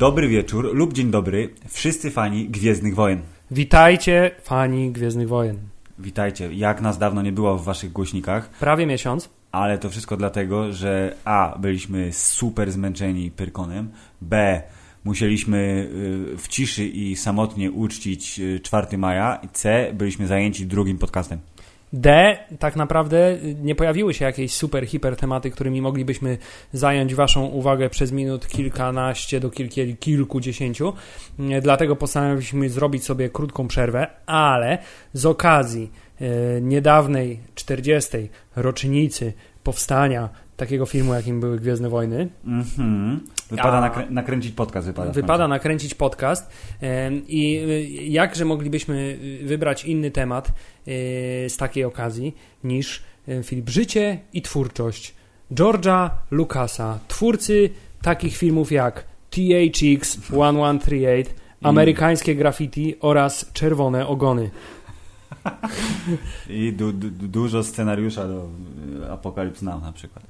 Dobry wieczór lub dzień dobry, wszyscy fani Gwiezdnych Wojen. Witajcie, fani Gwiezdnych Wojen. Witajcie, jak nas dawno nie było w waszych głośnikach, Prawie miesiąc. ale to wszystko dlatego, że A. byliśmy super zmęczeni Pyrkonem, B. musieliśmy y, w ciszy i samotnie uczcić y, 4 maja, i C. byliśmy zajęci drugim podcastem. D. Tak naprawdę nie pojawiły się jakieś super, hiper tematy, którymi moglibyśmy zająć Waszą uwagę przez minut kilkanaście do kilkie, kilkudziesięciu. Nie, Dlatego postanowiliśmy zrobić sobie krótką przerwę, ale z okazji e, niedawnej 40. rocznicy powstania takiego filmu, jakim były Gwiezdne Wojny, Mhm. Wypada A- nakrę- nakręcić podcast. Wypada, Wypada nakręcić podcast i y, jakże moglibyśmy y, wybrać inny temat y, z takiej okazji niż Filip Życie i twórczość George'a Lucasa, twórcy takich filmów jak THX 1138, Amerykańskie Graffiti oraz Czerwone Ogony. I du, du, dużo scenariusza do Now na przykład.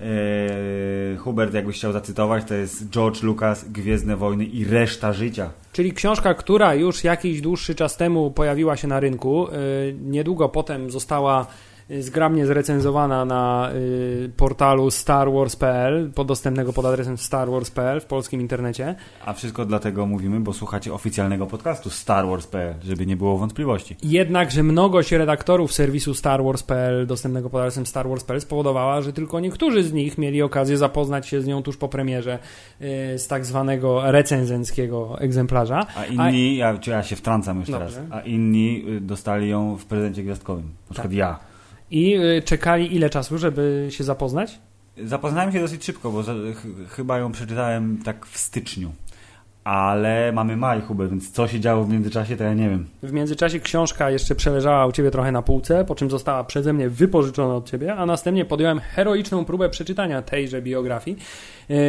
Eee, Hubert, jakbyś chciał zacytować, to jest George Lucas, Gwiezdne Wojny i reszta życia. Czyli książka, która już jakiś dłuższy czas temu pojawiła się na rynku, y, niedługo potem została zgrabnie zrecenzowana na y, portalu starwars.pl, podostępnego pod adresem starwars.pl w polskim internecie. A wszystko dlatego mówimy, bo słuchacie oficjalnego podcastu Star Wars.pl, żeby nie było wątpliwości. Jednakże mnogość redaktorów serwisu starwars.pl, dostępnego pod adresem starwars.pl spowodowała, że tylko niektórzy z nich mieli okazję zapoznać się z nią tuż po premierze y, z tak zwanego recenzenckiego egzemplarza. A inni, ja, czy ja się wtrącam jeszcze Dobrze. raz, a inni y, dostali ją w prezencie gwiazdkowym. Na przykład ja. I y, czekali ile czasu, żeby się zapoznać? Zapoznałem się dosyć szybko, bo za, ch, chyba ją przeczytałem tak w styczniu. Ale mamy maj, Hubert, więc co się działo w międzyczasie, to ja nie wiem. W międzyczasie książka jeszcze przeleżała u ciebie trochę na półce, po czym została przeze mnie wypożyczona od ciebie, a następnie podjąłem heroiczną próbę przeczytania tejże biografii,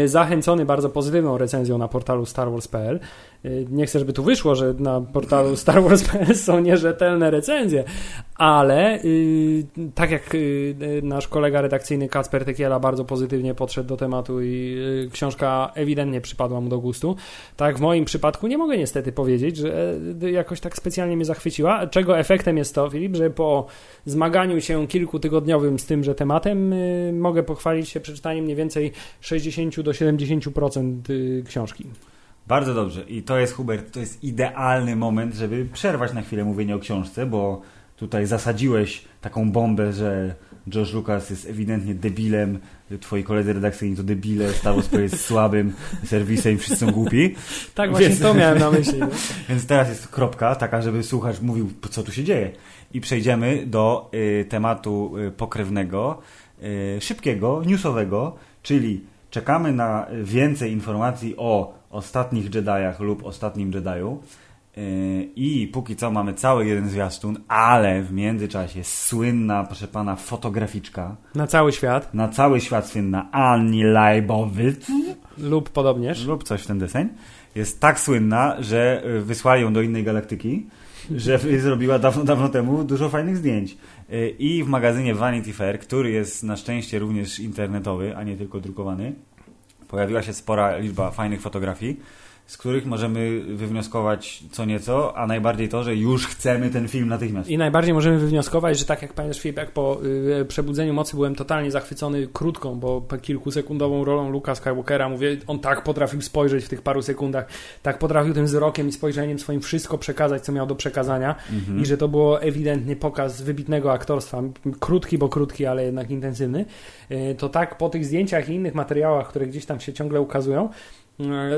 zachęcony bardzo pozytywną recenzją na portalu starwars.pl. E, Nie chcę, żeby tu wyszło, że na portalu starwars.pl są nierzetelne recenzje, ale y, tak jak nasz kolega redakcyjny Kacper Tekiela bardzo pozytywnie podszedł do tematu i książka ewidentnie przypadła mu do gustu, tak w moim przypadku nie mogę niestety powiedzieć, że e, jakoś tak specjalnie mnie zachwyciła, czego efektem jest to, Filip, że po zmaganiu się kilkutygodniowym z tymże tematem mogę pochwalić się przeczytaniem mniej więcej 60 do 70% y, książki. Bardzo dobrze. I to jest, Hubert, to jest idealny moment, żeby przerwać na chwilę mówienie o książce, bo tutaj zasadziłeś taką bombę, że George Lucas jest ewidentnie debilem, twoi koledzy redakcyjni to debile, Star Wars jest słabym serwisem i wszyscy są głupi. Tak właśnie Więc- to miałem na myśli. no. Więc teraz jest kropka taka, żeby słuchacz mówił, co tu się dzieje. I przejdziemy do y, tematu y, pokrewnego, y, szybkiego, newsowego, czyli czekamy na więcej informacji o ostatnich Jediach lub ostatnim Jediu. Y, I póki co mamy cały jeden zwiastun, ale w międzyczasie słynna, proszę pana, fotograficzka, Na cały świat na cały świat słynna Annie Leibovitz, lub podobnież. lub coś w ten deseń, jest tak słynna, że y, wysłali ją do innej galaktyki, że zrobiła dawno, dawno temu dużo fajnych zdjęć. Y, I w magazynie Vanity Fair, który jest na szczęście również internetowy, a nie tylko drukowany, pojawiła się spora liczba fajnych fotografii, z których możemy wywnioskować co nieco, a najbardziej to, że już chcemy ten film natychmiast. I najbardziej możemy wywnioskować, że tak jak pamiętasz Filip, jak po y, Przebudzeniu Mocy byłem totalnie zachwycony krótką, bo kilkusekundową rolą Luka Skywalkera, mówię, on tak potrafił spojrzeć w tych paru sekundach, tak potrafił tym wzrokiem i spojrzeniem swoim wszystko przekazać, co miał do przekazania Mhm. i że to było ewidentny pokaz wybitnego aktorstwa, krótki, bo krótki, ale jednak intensywny, y, to tak po tych zdjęciach i innych materiałach, które gdzieś tam się ciągle ukazują,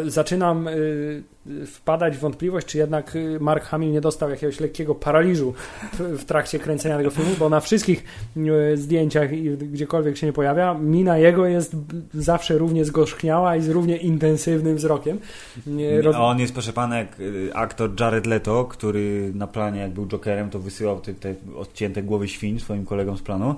zaczynam y, wpadać w wątpliwość, czy jednak y, Mark Hamill nie dostał jakiegoś lekkiego paraliżu w, trakcie kręcenia tego filmu, bo na wszystkich zdjęciach i gdziekolwiek się nie pojawia, mina jego jest zawsze równie zgorzkniała i z równie intensywnym wzrokiem. Roz- A on jest, proszę pana, jak aktor Jared Leto, który na planie, jak był Jokerem, to wysyłał te, te odcięte głowy świń swoim kolegom z planu.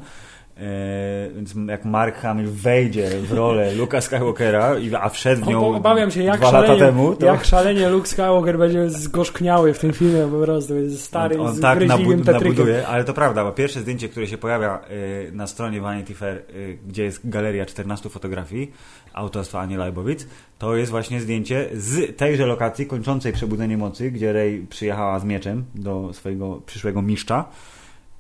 E, więc jak Mark Hamill wejdzie w rolę Luka Skywalkera, a wszedł w nią Obawiam się, jak dwa lata szalenie, temu, to jak szalenie Luke Skywalker będzie zgorzkniały w tym filmie po prostu. Jest starym, on, on tak zgryźliwym nabu- nabuduje, ale to prawda, bo pierwsze zdjęcie, które się pojawia y, na stronie Vanity Fair, y, gdzie jest galeria 14 fotografii autorstwa Ani Leibowitz, to jest właśnie zdjęcie z tejże lokacji kończącej Przebudzenie Mocy, gdzie Rey przyjechała z mieczem do swojego przyszłego mistrza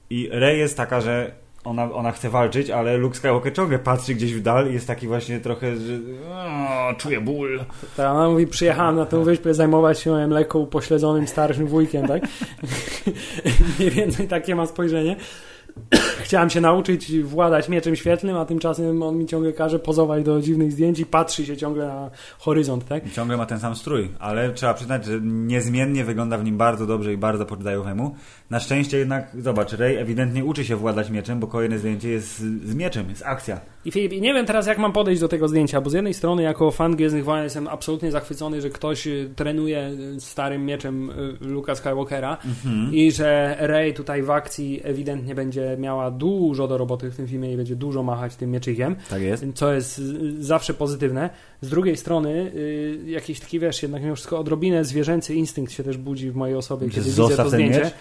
i Rey jest taka, że ona, ona chce walczyć, ale Luke Skywalker ciągle patrzy gdzieś w dal i jest taki właśnie trochę, że o, czuję ból. Tak, ona mówi, przyjechałam na tę wyspę zajmować się moim lekko upośledzonym starszym wujkiem, tak? Mniej więcej takie ma spojrzenie. Chciałam się nauczyć władać mieczem świetlnym, a tymczasem on mi ciągle każe pozować do dziwnych zdjęć i patrzy się ciągle na horyzont, tak? I ciągle ma ten sam strój, ale trzeba przyznać, że niezmiennie wygląda w nim bardzo dobrze i bardzo poddajowemu. Na szczęście jednak, zobacz, Rey ewidentnie uczy się władać mieczem, bo kolejne zdjęcie jest z, mieczem, jest akcja. I Filip, nie wiem teraz, jak mam podejść do tego zdjęcia, bo z jednej strony, jako fan Gwiezdnych Wojen, jestem absolutnie zachwycony, że ktoś y, trenuje y, starym mieczem y, Luka Skywalkera i że Rey tutaj w akcji ewidentnie będzie miała dużo do roboty w tym filmie i będzie dużo machać tym mieczykiem, Tak jest. co jest zawsze pozytywne. Z drugiej strony, jakiś taki, wiesz, jednak mimo wszystko odrobinę zwierzęcy instynkt się też budzi w mojej osobie, Że kiedy widzę to zdjęcie. miecz,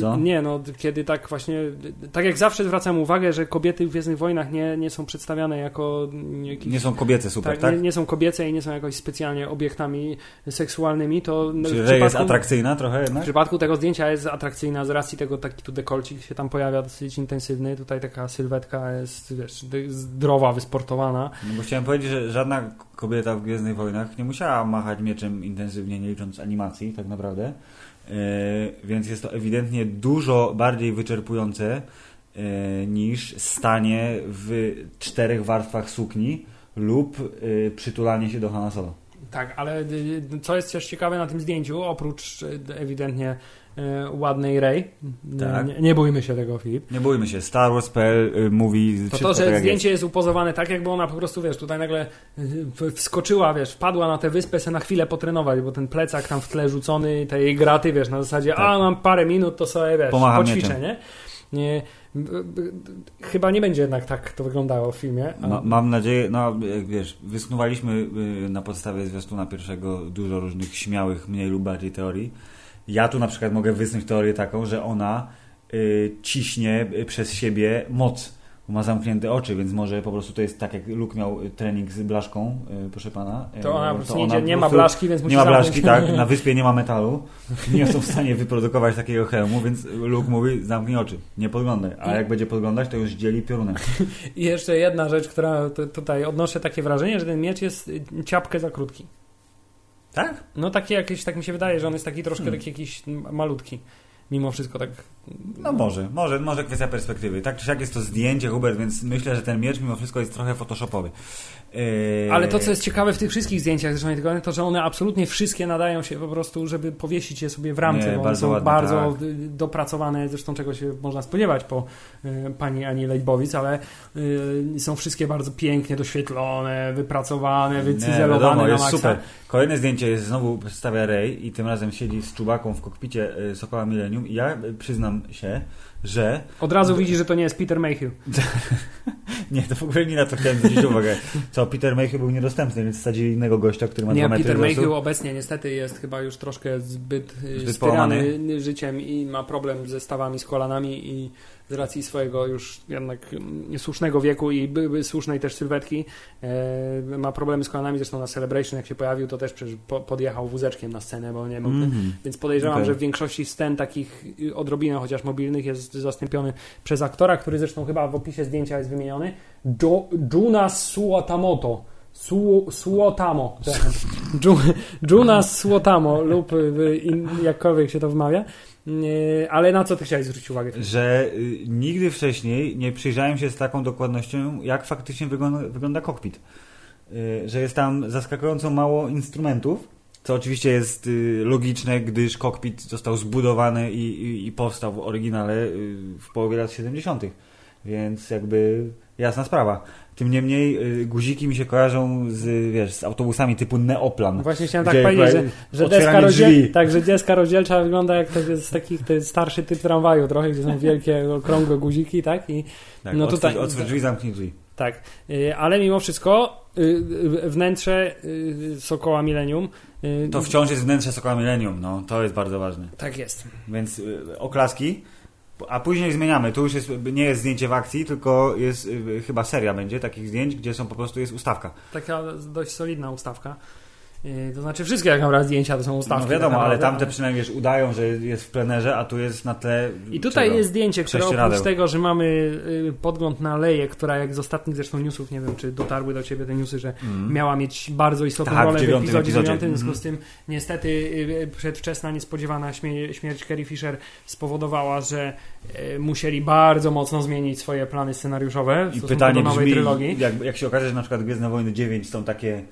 co? Nie, no kiedy tak właśnie, tak jak zawsze zwracam uwagę, że kobiety w Gwiezdnych Wojnach nie, nie są przedstawiane jako jakieś, Nie są kobiece super, tak, tak? Nie, nie są kobiece i nie są jakoś specjalnie obiektami seksualnymi, to w Czy Rey jest przypadku, atrakcyjna trochę w jednak? przypadku tego zdjęcia jest atrakcyjna z racji tego taki tu dekolcik się tam pojawia dosyć intensywny, tutaj taka sylwetka jest wiesz, zdrowa, wysportowana. No bo chciałem powiedzieć, że żadna kobieta w Gwiezdnych Wojnach nie musiała machać mieczem intensywnie, nie licząc animacji tak naprawdę. Yy, więc jest to ewidentnie dużo bardziej wyczerpujące yy, niż stanie w czterech warstwach sukni lub yy, przytulanie się do Hanna. Tak, ale co jest też ciekawe na tym zdjęciu, oprócz ewidentnie ładnej Rey, Tak. nie, nie bójmy się tego, Filip, Nie bójmy się, Star Wars.pl yy, mówi To to, że tak zdjęcie jest. upozowane tak, jakby ona po prostu, wiesz, tutaj nagle y, wskoczyła, wiesz, wpadła na tę wyspę, se na chwilę potrenować, bo ten plecak tam w tle rzucony, te jej graty, wiesz, na zasadzie, Tak. a mam parę minut, to sobie, wiesz, Pomacham poćwiczę, nie? nie? Chyba nie będzie jednak tak to wyglądało w filmie. Ma, mam nadzieję, no jak wiesz, wysnuwaliśmy y, na podstawie zwiastuna pierwszego dużo różnych śmiałych, mniej lub bardziej teorii. Ja tu na przykład mogę wysnuć teorię taką, że ona y, ciśnie y, przez siebie moc. bo Ma zamknięte oczy, więc może po prostu to jest tak, jak Luke miał y, trening z blaszką, y, proszę pana. y, to ona po prostu nie, ona nie, ma blaszki, więc musi Nie ma zamknąć- blaszki, tak. Na wyspie nie ma metalu. Nie są w stanie wyprodukować takiego hełmu, więc Luke mówi, zamknij oczy, nie podglądaj. A jak będzie podglądać, to już dzieli piorunem. I jeszcze jedna rzecz, która tutaj odnoszę takie wrażenie, że ten miecz jest ciapkę za krótki. Tak? No taki jakiś, tak mi się wydaje, że on jest taki troszkę Hmm. taki jakiś malutki. Mimo wszystko tak No może, może, może kwestia perspektywy. Tak czy siak jest to zdjęcie, Hubert, więc myślę, że ten miecz mimo wszystko jest trochę photoshopowy. Yy, Ale to, co jest ciekawe w tych wszystkich zdjęciach zresztą nie tylko, to że one absolutnie wszystkie nadają się po prostu, żeby powiesić je sobie w ramce, Nie, bo one bardzo są ładne, bardzo tak. dopracowane, zresztą czego się można spodziewać po y, pani Ani Lejbowic, ale y, są wszystkie bardzo pięknie doświetlone, wypracowane, Nie, wycyzelowane wiadomo, na jest maksa. super. Kolejne zdjęcie jest znowu przedstawia Rey i tym razem siedzi z czubaką w kokpicie y, Sokoła Millennium i ja y, przyznam się, że Od razu widzi, że to nie jest Peter Mayhew. nie, to w ogóle nie na to chciałem zwrócić uwagę. Co, Peter Mayhew był niedostępny, więc wsadzili innego gościa, który ma Nie, dwa metry Peter. Mayhew obecnie niestety jest chyba już troszkę zbyt, Zbyt styrany życiem i ma problem ze stawami z kolanami i z racji swojego już jednak mm, niesłusznego wieku i by, by słusznej też sylwetki e, ma problemy z kolanami, zresztą na Celebration jak się pojawił to też przecież po, podjechał wózeczkiem na scenę, bo nie mógł, Mhm. więc podejrzewam, Okej. że w większości scen takich y, odrobinę chociaż mobilnych jest zastąpiony przez aktora, który zresztą chyba w opisie zdjęcia jest wymieniony, jo, Juna Suotamoto. Su, Suotamo. Ju- Juna Suotamo lub y, in, jakkolwiek się to wymawia. Nie, Ale na co ty chciałeś zwrócić uwagę? Że y, nigdy wcześniej nie przyjrzałem się z taką dokładnością, jak faktycznie wygląda, wygląda kokpit. Y, że jest tam zaskakująco mało instrumentów, co oczywiście jest y, logiczne, gdyż kokpit został zbudowany i, i, i powstał w oryginale y, w połowie lat 70. Więc jakby Jasna sprawa. Tym niemniej y, guziki mi się kojarzą z, wiesz, z autobusami typu Neoplan. Właśnie chciałem tak powiedzieć, że, że deska, rozdziel... tak, że deska rozdzielcza wygląda jak to jest takich to jest starszy typ tramwaju trochę, gdzie są wielkie, okrągłe guziki, tak? I Tak, no tutaj- otwórz drzwi, zamknij drzwi. Tak, y, ale mimo wszystko y, wnętrze Sokoła Millennium To wciąż jest wnętrze Sokoła Millennium, no, to jest bardzo ważne. tak jest. Więc oklaski, a później zmieniamy. Tu już jest, nie jest zdjęcie w akcji, tylko jest y, chyba seria będzie takich zdjęć, gdzie są po prostu jest ustawka. Taka dość solidna ustawka. Y, To znaczy wszystkie jak naprawdę zdjęcia to są ustawki. no wiadomo, tak ale naprawdę, tamte przynajmniej wiesz, udają, że jest w plenerze, a tu jest na tle. I tutaj czego? jest zdjęcie, które oprócz Prześcieradeł. tego, że mamy y, podgląd na Leję, która jak z ostatnich zresztą newsów, nie wiem czy dotarły do Ciebie te newsy, że Mm. miała mieć bardzo istotną Tak, w rolę w dziewiątym epizodzie epizodzie. dziewiątym, w związku Mhm. z tym niestety y, przedwczesna, niespodziewana śmie- śmierć Carrie Fisher spowodowała, że musieli bardzo mocno zmienić swoje plany scenariuszowe w I pytanie do nowej brzmi, trylogii. jak, jak się okaże, że na przykład Gwiezdne Wojny 9 są takie,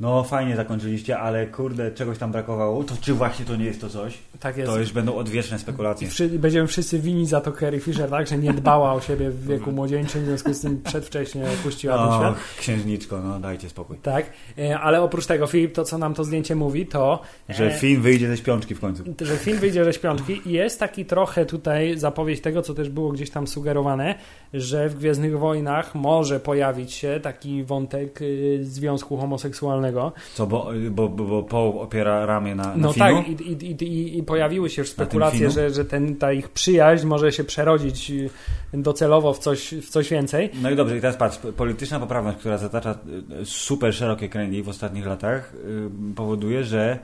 no fajnie zakończyliście, ale kurde, czegoś tam brakowało, to czy właśnie to nie jest to coś? Tak jest. To już będą odwieczne spekulacje. wszy- będziemy wszyscy winni za to Carrie Fisher, tak? Że nie dbała o siebie w wieku młodzieńczym, w związku z tym przedwcześnie opuściła ten świat. Księżniczko, no dajcie spokój. Tak, e, ale oprócz tego, Filip, to co nam to zdjęcie mówi, to Że e, film wyjdzie ze śpiączki w końcu. że film wyjdzie ze śpiączki i jest taki trochę tutaj zapowiedź tego, co też było gdzieś tam sugerowane, że w Gwiezdnych Wojnach może pojawić się taki wątek y, związku homoseksualnego. Co, bo, bo, bo, bo Poe opiera ramię na, na No Finu? tak, i, i, i, i- pojawiły się już spekulacje, że, że ten, ta ich przyjaźń może się przerodzić y, docelowo w coś, w coś więcej. No i dobrze, i teraz patrz, polityczna poprawność, która zatacza y, super szerokie kręgi w ostatnich latach, y, powoduje, że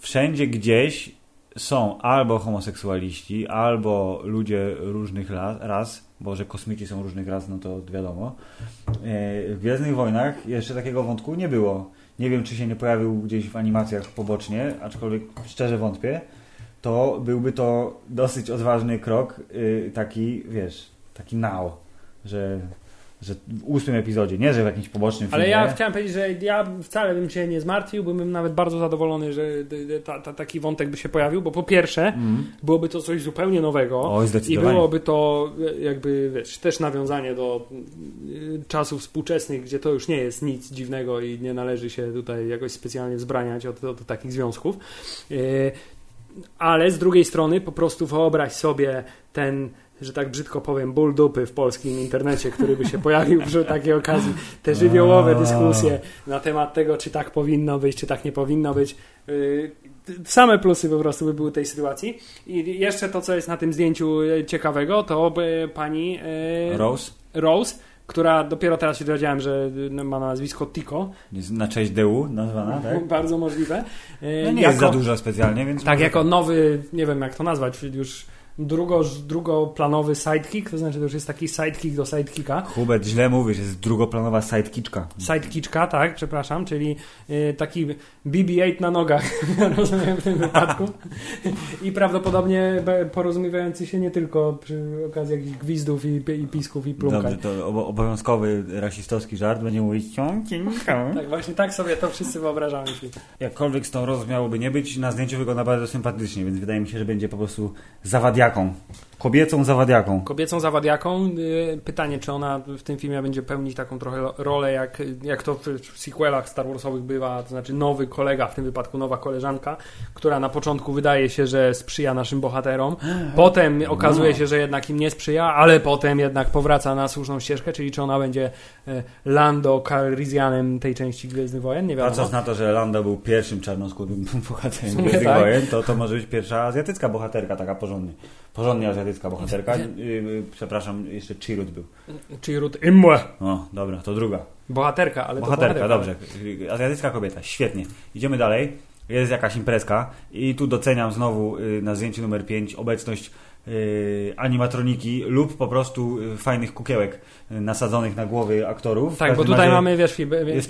wszędzie gdzieś są albo homoseksualiści, albo ludzie różnych ras, bo że kosmici są różnych ras, no to wiadomo. Y, W Gwiezdnych Wojnach jeszcze takiego wątku nie było. Nie wiem, czy się nie pojawił gdzieś w animacjach pobocznie, aczkolwiek szczerze wątpię. To byłby to dosyć odważny krok, y, taki, wiesz, taki now, że, że w ósmym epizodzie, nie, że w jakimś pobocznym Ale filmie. ja chciałem powiedzieć, że ja wcale bym się nie zmartwił, byłbym nawet bardzo zadowolony, że ta, ta, taki wątek by się pojawił, bo po pierwsze Mm. byłoby to coś zupełnie nowego. Oj, I byłoby to e, jakby wiesz, też nawiązanie do y, czasów współczesnych, gdzie to już nie jest nic dziwnego i nie należy się tutaj jakoś specjalnie wzbraniać od, od takich związków. Y, Ale z drugiej strony po prostu wyobraź sobie ten że tak brzydko powiem, ból dupy w polskim internecie, który by się pojawił przy takiej okazji. Te żywiołowe dyskusje na temat tego, czy tak powinno być, czy tak nie powinno być. Yy, Same plusy po prostu by były tej sytuacji. I jeszcze to, co jest na tym zdjęciu e, ciekawego, to by pani Rose, Rose, która dopiero teraz się dowiedziałem, że e, ma nazwisko Tico. jest na cześć DU nazwana, tak? Bardzo możliwe. No nie jest za dużo specjalnie, więc... Tak, może- jako nowy, nie wiem jak to nazwać, już drugo, drugoplanowy sidekick, to znaczy to już jest taki sidekick do sidekicka. Hubert, źle mówisz, jest drugoplanowa sidekiczka. Sidekiczka, tak, przepraszam, czyli y, taki BB-8 na nogach, rozumiem w tym wypadku. I prawdopodobnie porozumiewający się nie tylko przy okazji jakichś gwizdów i, i pisków i plumkań. Dobrze, to obo- obowiązkowy rasistowski żart będzie mówić ciącinka. Tak, właśnie tak sobie to wszyscy wyobrażamy. Jakkolwiek z tą Rose miałoby nie być, na zdjęciu wygląda bardzo sympatycznie, więc wydaje mi się, że będzie po prostu zawadiaką. Kobiecą zawadiaką. Kobiecą zawadiaką. y, Pytanie, czy ona w tym filmie będzie pełnić taką trochę rolę, jak, jak to w sequelach Star Warsowych bywa, to znaczy nowy kolega, w tym wypadku nowa koleżanka, która na początku wydaje się, że sprzyja naszym bohaterom. Potem okazuje się, że jednak im nie sprzyja, ale potem jednak powraca na słuszną ścieżkę, czyli czy ona będzie e, Lando Calrissianem tej części Gwiezdnych Wojen, nie wiadomo. Patrząc na to, że Lando był pierwszym czarnoskórym bohaterem Gwiezdnych tak. Wojen, to to może być pierwsza azjatycka bohaterka, taka porządnie. Porządnie azjatycka bohaterka. Yy, yy, przepraszam, jeszcze Chirrut był. Czyli Ruth Imwe. O, dobra, to druga. Bohaterka, ale Bohaterka, to dobrze. Azjatycka kobieta, świetnie. Idziemy dalej. Jest jakaś imprezka i tu doceniam znowu y, na zdjęciu numer 5 obecność y, animatroniki lub po prostu y, fajnych kukiełek y, nasadzonych na głowy aktorów. Tak, bo tutaj mamy, wiesz,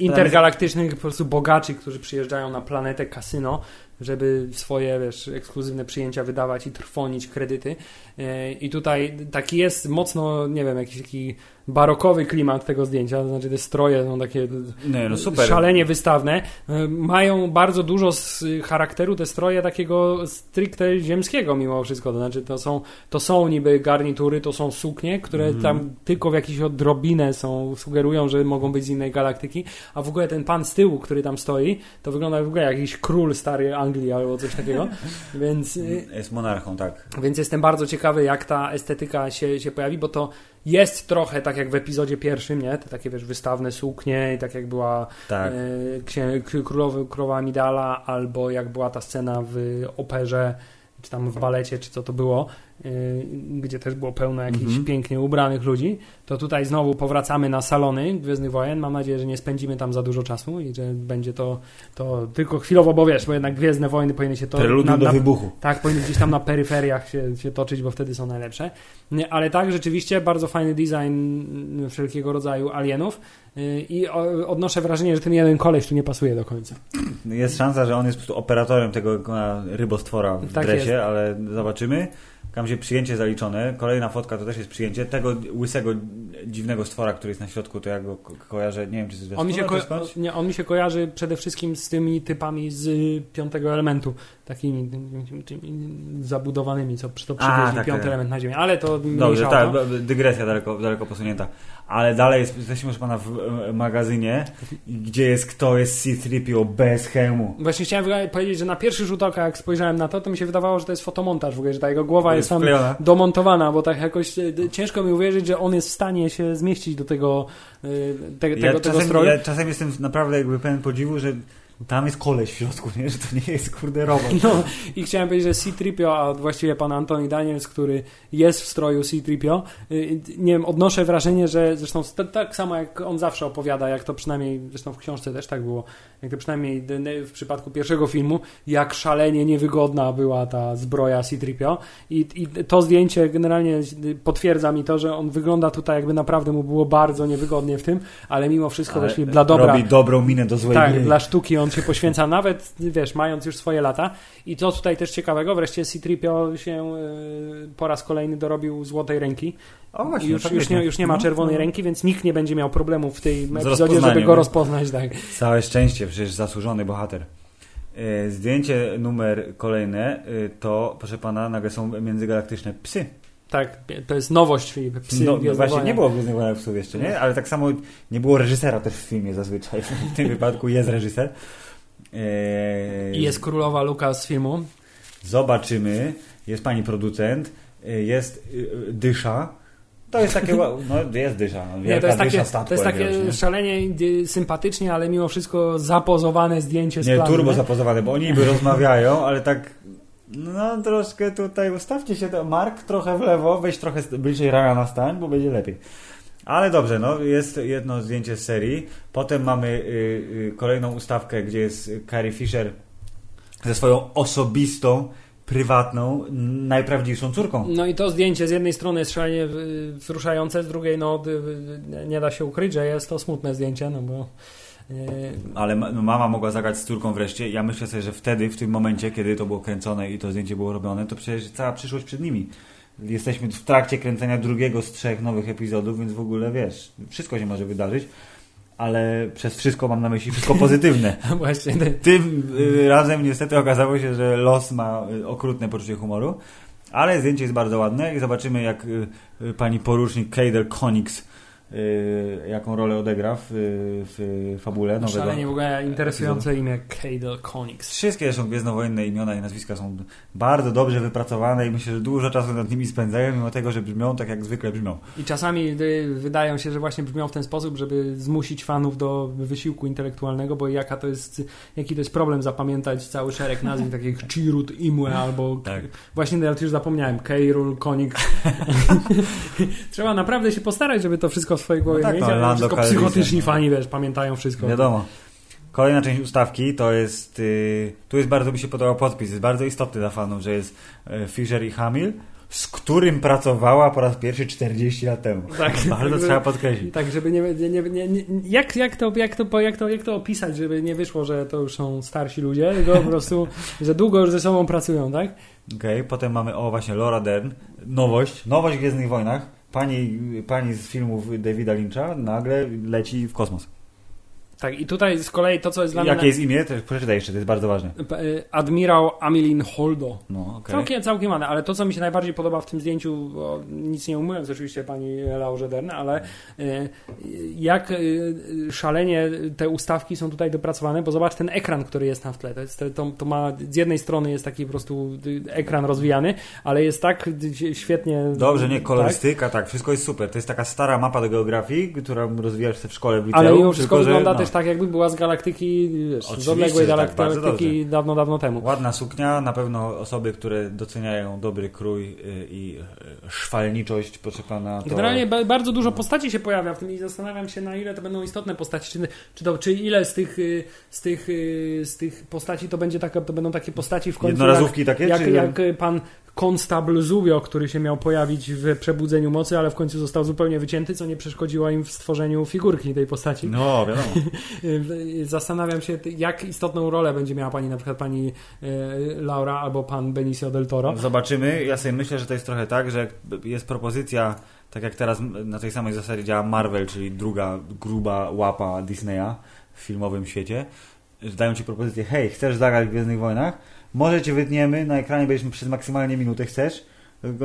intergalaktycznych po prostu bogaczy, którzy przyjeżdżają na planetę kasyno, żeby swoje, wiesz, ekskluzywne przyjęcia wydawać i trwonić kredyty. E, I tutaj taki jest mocno, nie wiem, jakiś taki barokowy klimat tego zdjęcia, to znaczy te stroje są takie Nie, no szalenie wystawne. E, Mają bardzo dużo z charakteru te stroje takiego stricte ziemskiego mimo wszystko. To znaczy to są, to są niby garnitury, to są suknie, które Mhm. tam tylko w jakiś odrobinę są, sugerują, że mogą być z innej galaktyki, a w ogóle ten pan z tyłu, który tam stoi, to wygląda w ogóle jak jakiś król starej Anglii albo coś takiego. Więc y, Jest monarchą, tak. więc jestem bardzo ciekawy, jak ta estetyka się, się pojawi, bo to jest trochę tak jak w epizodzie pierwszym, nie? Te takie wiesz, wystawne suknie i tak jak była Tak. e, królowy, królowa Amidala, albo jak była ta scena w operze, czy tam w balecie, czy co to było, gdzie też było pełno jakichś Mhm. pięknie ubranych ludzi, to tutaj znowu powracamy na salony Gwiezdnych Wojen. Mam nadzieję, że nie spędzimy tam za dużo czasu i że będzie to, to tylko chwilowo, bo wiesz, bo jednak Gwiezdne Wojny powinny się to Preludium na, do wybuchu. tak, powinny gdzieś tam na peryferiach się, się toczyć, bo wtedy są najlepsze. Ale tak, rzeczywiście bardzo fajny design mm, wszelkiego rodzaju alienów yy, i odnoszę wrażenie, że ten jeden koleś tu nie pasuje do końca. Jest szansa, że on jest po prostu operatorem tego rybostwora w Tak dresie, jest. ale zobaczymy. Tam się przyjęcie zaliczone. Kolejna fotka to też jest przyjęcie. Tego łysego, dziwnego stwora, który jest na środku, to ja go ko- kojarzę. Nie wiem, czy z On mi, się ko- skądś? nie, on mi się kojarzy przede wszystkim z tymi typami z y, piątego elementu, takimi tymi, zabudowanymi, co przy to A, przywieźli tak, piąty tak. element na ziemię. Ale to Dobrze, tak, to. dygresja daleko, daleko posunięta. Ale dalej jest, jesteśmy proszę pana w magazynie, gdzie jest kto jest C-3PO bez hełmu. Właśnie chciałem powiedzieć, że na pierwszy rzut oka, jak spojrzałem na to, to mi się wydawało, że to jest fotomontaż w ogóle, że ta jego głowa jest tam wklejona. domontowana, bo tak jakoś e, ciężko mi uwierzyć, że on jest w stanie się zmieścić do tego, e, te, tego, Ja tego czasem, stroju. ja czasem jestem naprawdę jakby pełen podziwu, że tam jest koleś w środku, nie? że to nie jest kurde robot. No i chciałem powiedzieć, że C-3PO, a właściwie pan Anthony Daniels, który jest w stroju C-3PO, y, nie wiem, odnoszę wrażenie, że zresztą tak samo jak on zawsze opowiada, jak to przynajmniej, zresztą w książce też tak było, jak to przynajmniej w przypadku pierwszego filmu, jak szalenie niewygodna była ta zbroja C-3PO i, i to zdjęcie generalnie potwierdza mi to, że on wygląda tutaj jakby naprawdę mu było bardzo niewygodnie w tym, ale mimo wszystko Ale właśnie dla dobra Robi dobrą minę do złej tak, dla sztuki on się poświęca nawet, wiesz, mając już swoje lata. I co tutaj też ciekawego, wreszcie C-3PO się y, po raz kolejny dorobił złotej ręki. O I właśnie, już, już, faktycznie. nie, już nie ma No, czerwonej no. ręki, więc nikt nie będzie miał problemu w tym Z epizodzie, żeby go rozpoznać. Tak. Całe szczęście, przecież zasłużony bohater. E, Zdjęcie numer kolejne e, to, proszę pana, nagle są międzygalaktyczne psy. Tak, to jest nowość Filip. Psy no, no właśnie, nie było Gwiezdnych Wojen psów jeszcze, nie? Ale tak samo nie było reżysera też w filmie zazwyczaj. W tym wypadku jest reżyser. E, I jest królowa Luka z filmu. Zobaczymy. Jest pani producent. e, Jest e, dysza. To jest takie, no jest dysza. No, Nie, to jest takie, dysza statku to jest takie nie? szalenie y, sympatycznie, ale mimo wszystko zapozowane zdjęcie z Nie, planu, turbo nie? zapozowane, bo oni niby rozmawiają, ale tak no troszkę tutaj ustawcie się, to Mark trochę w lewo, weź trochę bliżej rana na stań, bo będzie lepiej. Ale dobrze, no jest jedno zdjęcie z serii. Potem mamy y, y, kolejną ustawkę, gdzie jest Carrie Fisher ze swoją osobistą, prywatną, najprawdziwszą córką. No i to zdjęcie z jednej strony jest szalenie y, wzruszające, z drugiej no y, y, nie da się ukryć, że jest to smutne zdjęcie, no bo Ale ma- no, mama mogła zagrać z córką wreszcie. Ja myślę sobie, że wtedy, w tym momencie, kiedy to było kręcone i to zdjęcie było robione, to przecież cała przyszłość przed nimi. Jesteśmy w trakcie kręcenia drugiego z trzech nowych epizodów, więc w ogóle wiesz, wszystko się może wydarzyć, ale przez wszystko mam na myśli wszystko pozytywne. właśnie Tym y, razem niestety okazało się, że los ma y, okrutne poczucie humoru, ale zdjęcie jest bardzo ładne i zobaczymy jak y, pani porucznik Kader Konix jaką rolę odegra w, w fabule nowego. szalenie w ogóle interesujące imię Cadel Konix. Wszystkie są gwiezdnowojenne imiona i nazwiska są bardzo dobrze wypracowane i myślę, że dużo czasu nad nimi spędzają, mimo tego, że brzmią tak jak zwykle brzmią. I czasami y, wydają się, że właśnie brzmią w ten sposób, żeby zmusić fanów do wysiłku intelektualnego, bo jaka to jest, jaki to jest problem zapamiętać cały szereg nazwisk, takich Chirut, Imue albo Tak. właśnie ja już zapomniałem, Keirul, Konix. Trzeba naprawdę się postarać, żeby to wszystko w swojej głowie No tak, mieć, no, wszystko psychotyczni fani, wiesz, pamiętają wszystko. Wiadomo. Kolejna część ustawki to jest. y, tu jest bardzo mi się podobał podpis. Jest bardzo istotny dla fanów, że jest y, Fisher i Hamill, z którym pracowała po raz pierwszy 40 lat temu. Tak, bardzo tak, trzeba podkreślić. Tak, żeby nie, nie, nie, nie, jak, jak, to, jak, to, jak, to, jak to opisać, żeby nie wyszło, że to już są starsi ludzie, tylko po prostu, że długo już ze sobą pracują, tak? Okej, potem mamy, o właśnie, Laura Dern. Nowość. Nowość w Gwiezdnych Wojnach. Pani, pani z filmów Davida Lyncha nagle leci w kosmos. Tak, i tutaj z kolei to, co jest dla mnie... Jakie jest imię? To przeczytaj jeszcze, to jest bardzo ważne. Y, Admirał Amilin Holdo. No, okej. Całkiem, całkiem ładne, ale to, co mi się najbardziej podoba w tym zdjęciu, nic nie umując oczywiście pani Laurze Dern, ale y, jak y, szalenie te ustawki są tutaj dopracowane, bo zobacz ten ekran, który jest w tle. To, jest, to, to ma, z jednej strony jest taki po prostu ekran rozwijany, ale jest tak świetnie... Dobrze, nie, tak? kolorystyka, tak. wszystko jest super. To jest taka stara mapa do geografii, którą rozwijasz w szkole w liceum. Ale mimo wszystko wygląda no, też tak, jakby była z galaktyki, wiesz, z odległej tak, galaktyki dawno, dawno temu. Ładna suknia, na pewno osoby, które doceniają dobry krój y, i y, szwalniczość, proszę pana, to... Generalnie ba- bardzo dużo postaci się pojawia w tym i zastanawiam się, na ile to będą istotne postaci, czy, czy, to, czy ile z tych, y, z, tych, z tych postaci to, będzie taka, to będą takie postaci w końcu Jednorazówki takie, jak, czy... jak, jak pan Constable Zubio, który się miał pojawić w Przebudzeniu Mocy, ale w końcu został zupełnie wycięty, co nie przeszkodziło im w stworzeniu figurki tej postaci. No, wiadomo. Zastanawiam się, jak istotną rolę będzie miała pani, na przykład pani y, Laura albo pan Benicio del Toro. Zobaczymy. Ja sobie myślę, że to jest trochę tak, że jest propozycja, tak jak teraz na tej samej zasadzie działa Marvel, czyli druga gruba łapa Disneya w filmowym świecie. Dają ci propozycję, hej, chcesz zagrać w Gwiezdnych Wojnach? Może cię wytniemy, na ekranie będziesz przez maksymalnie minutę chcesz.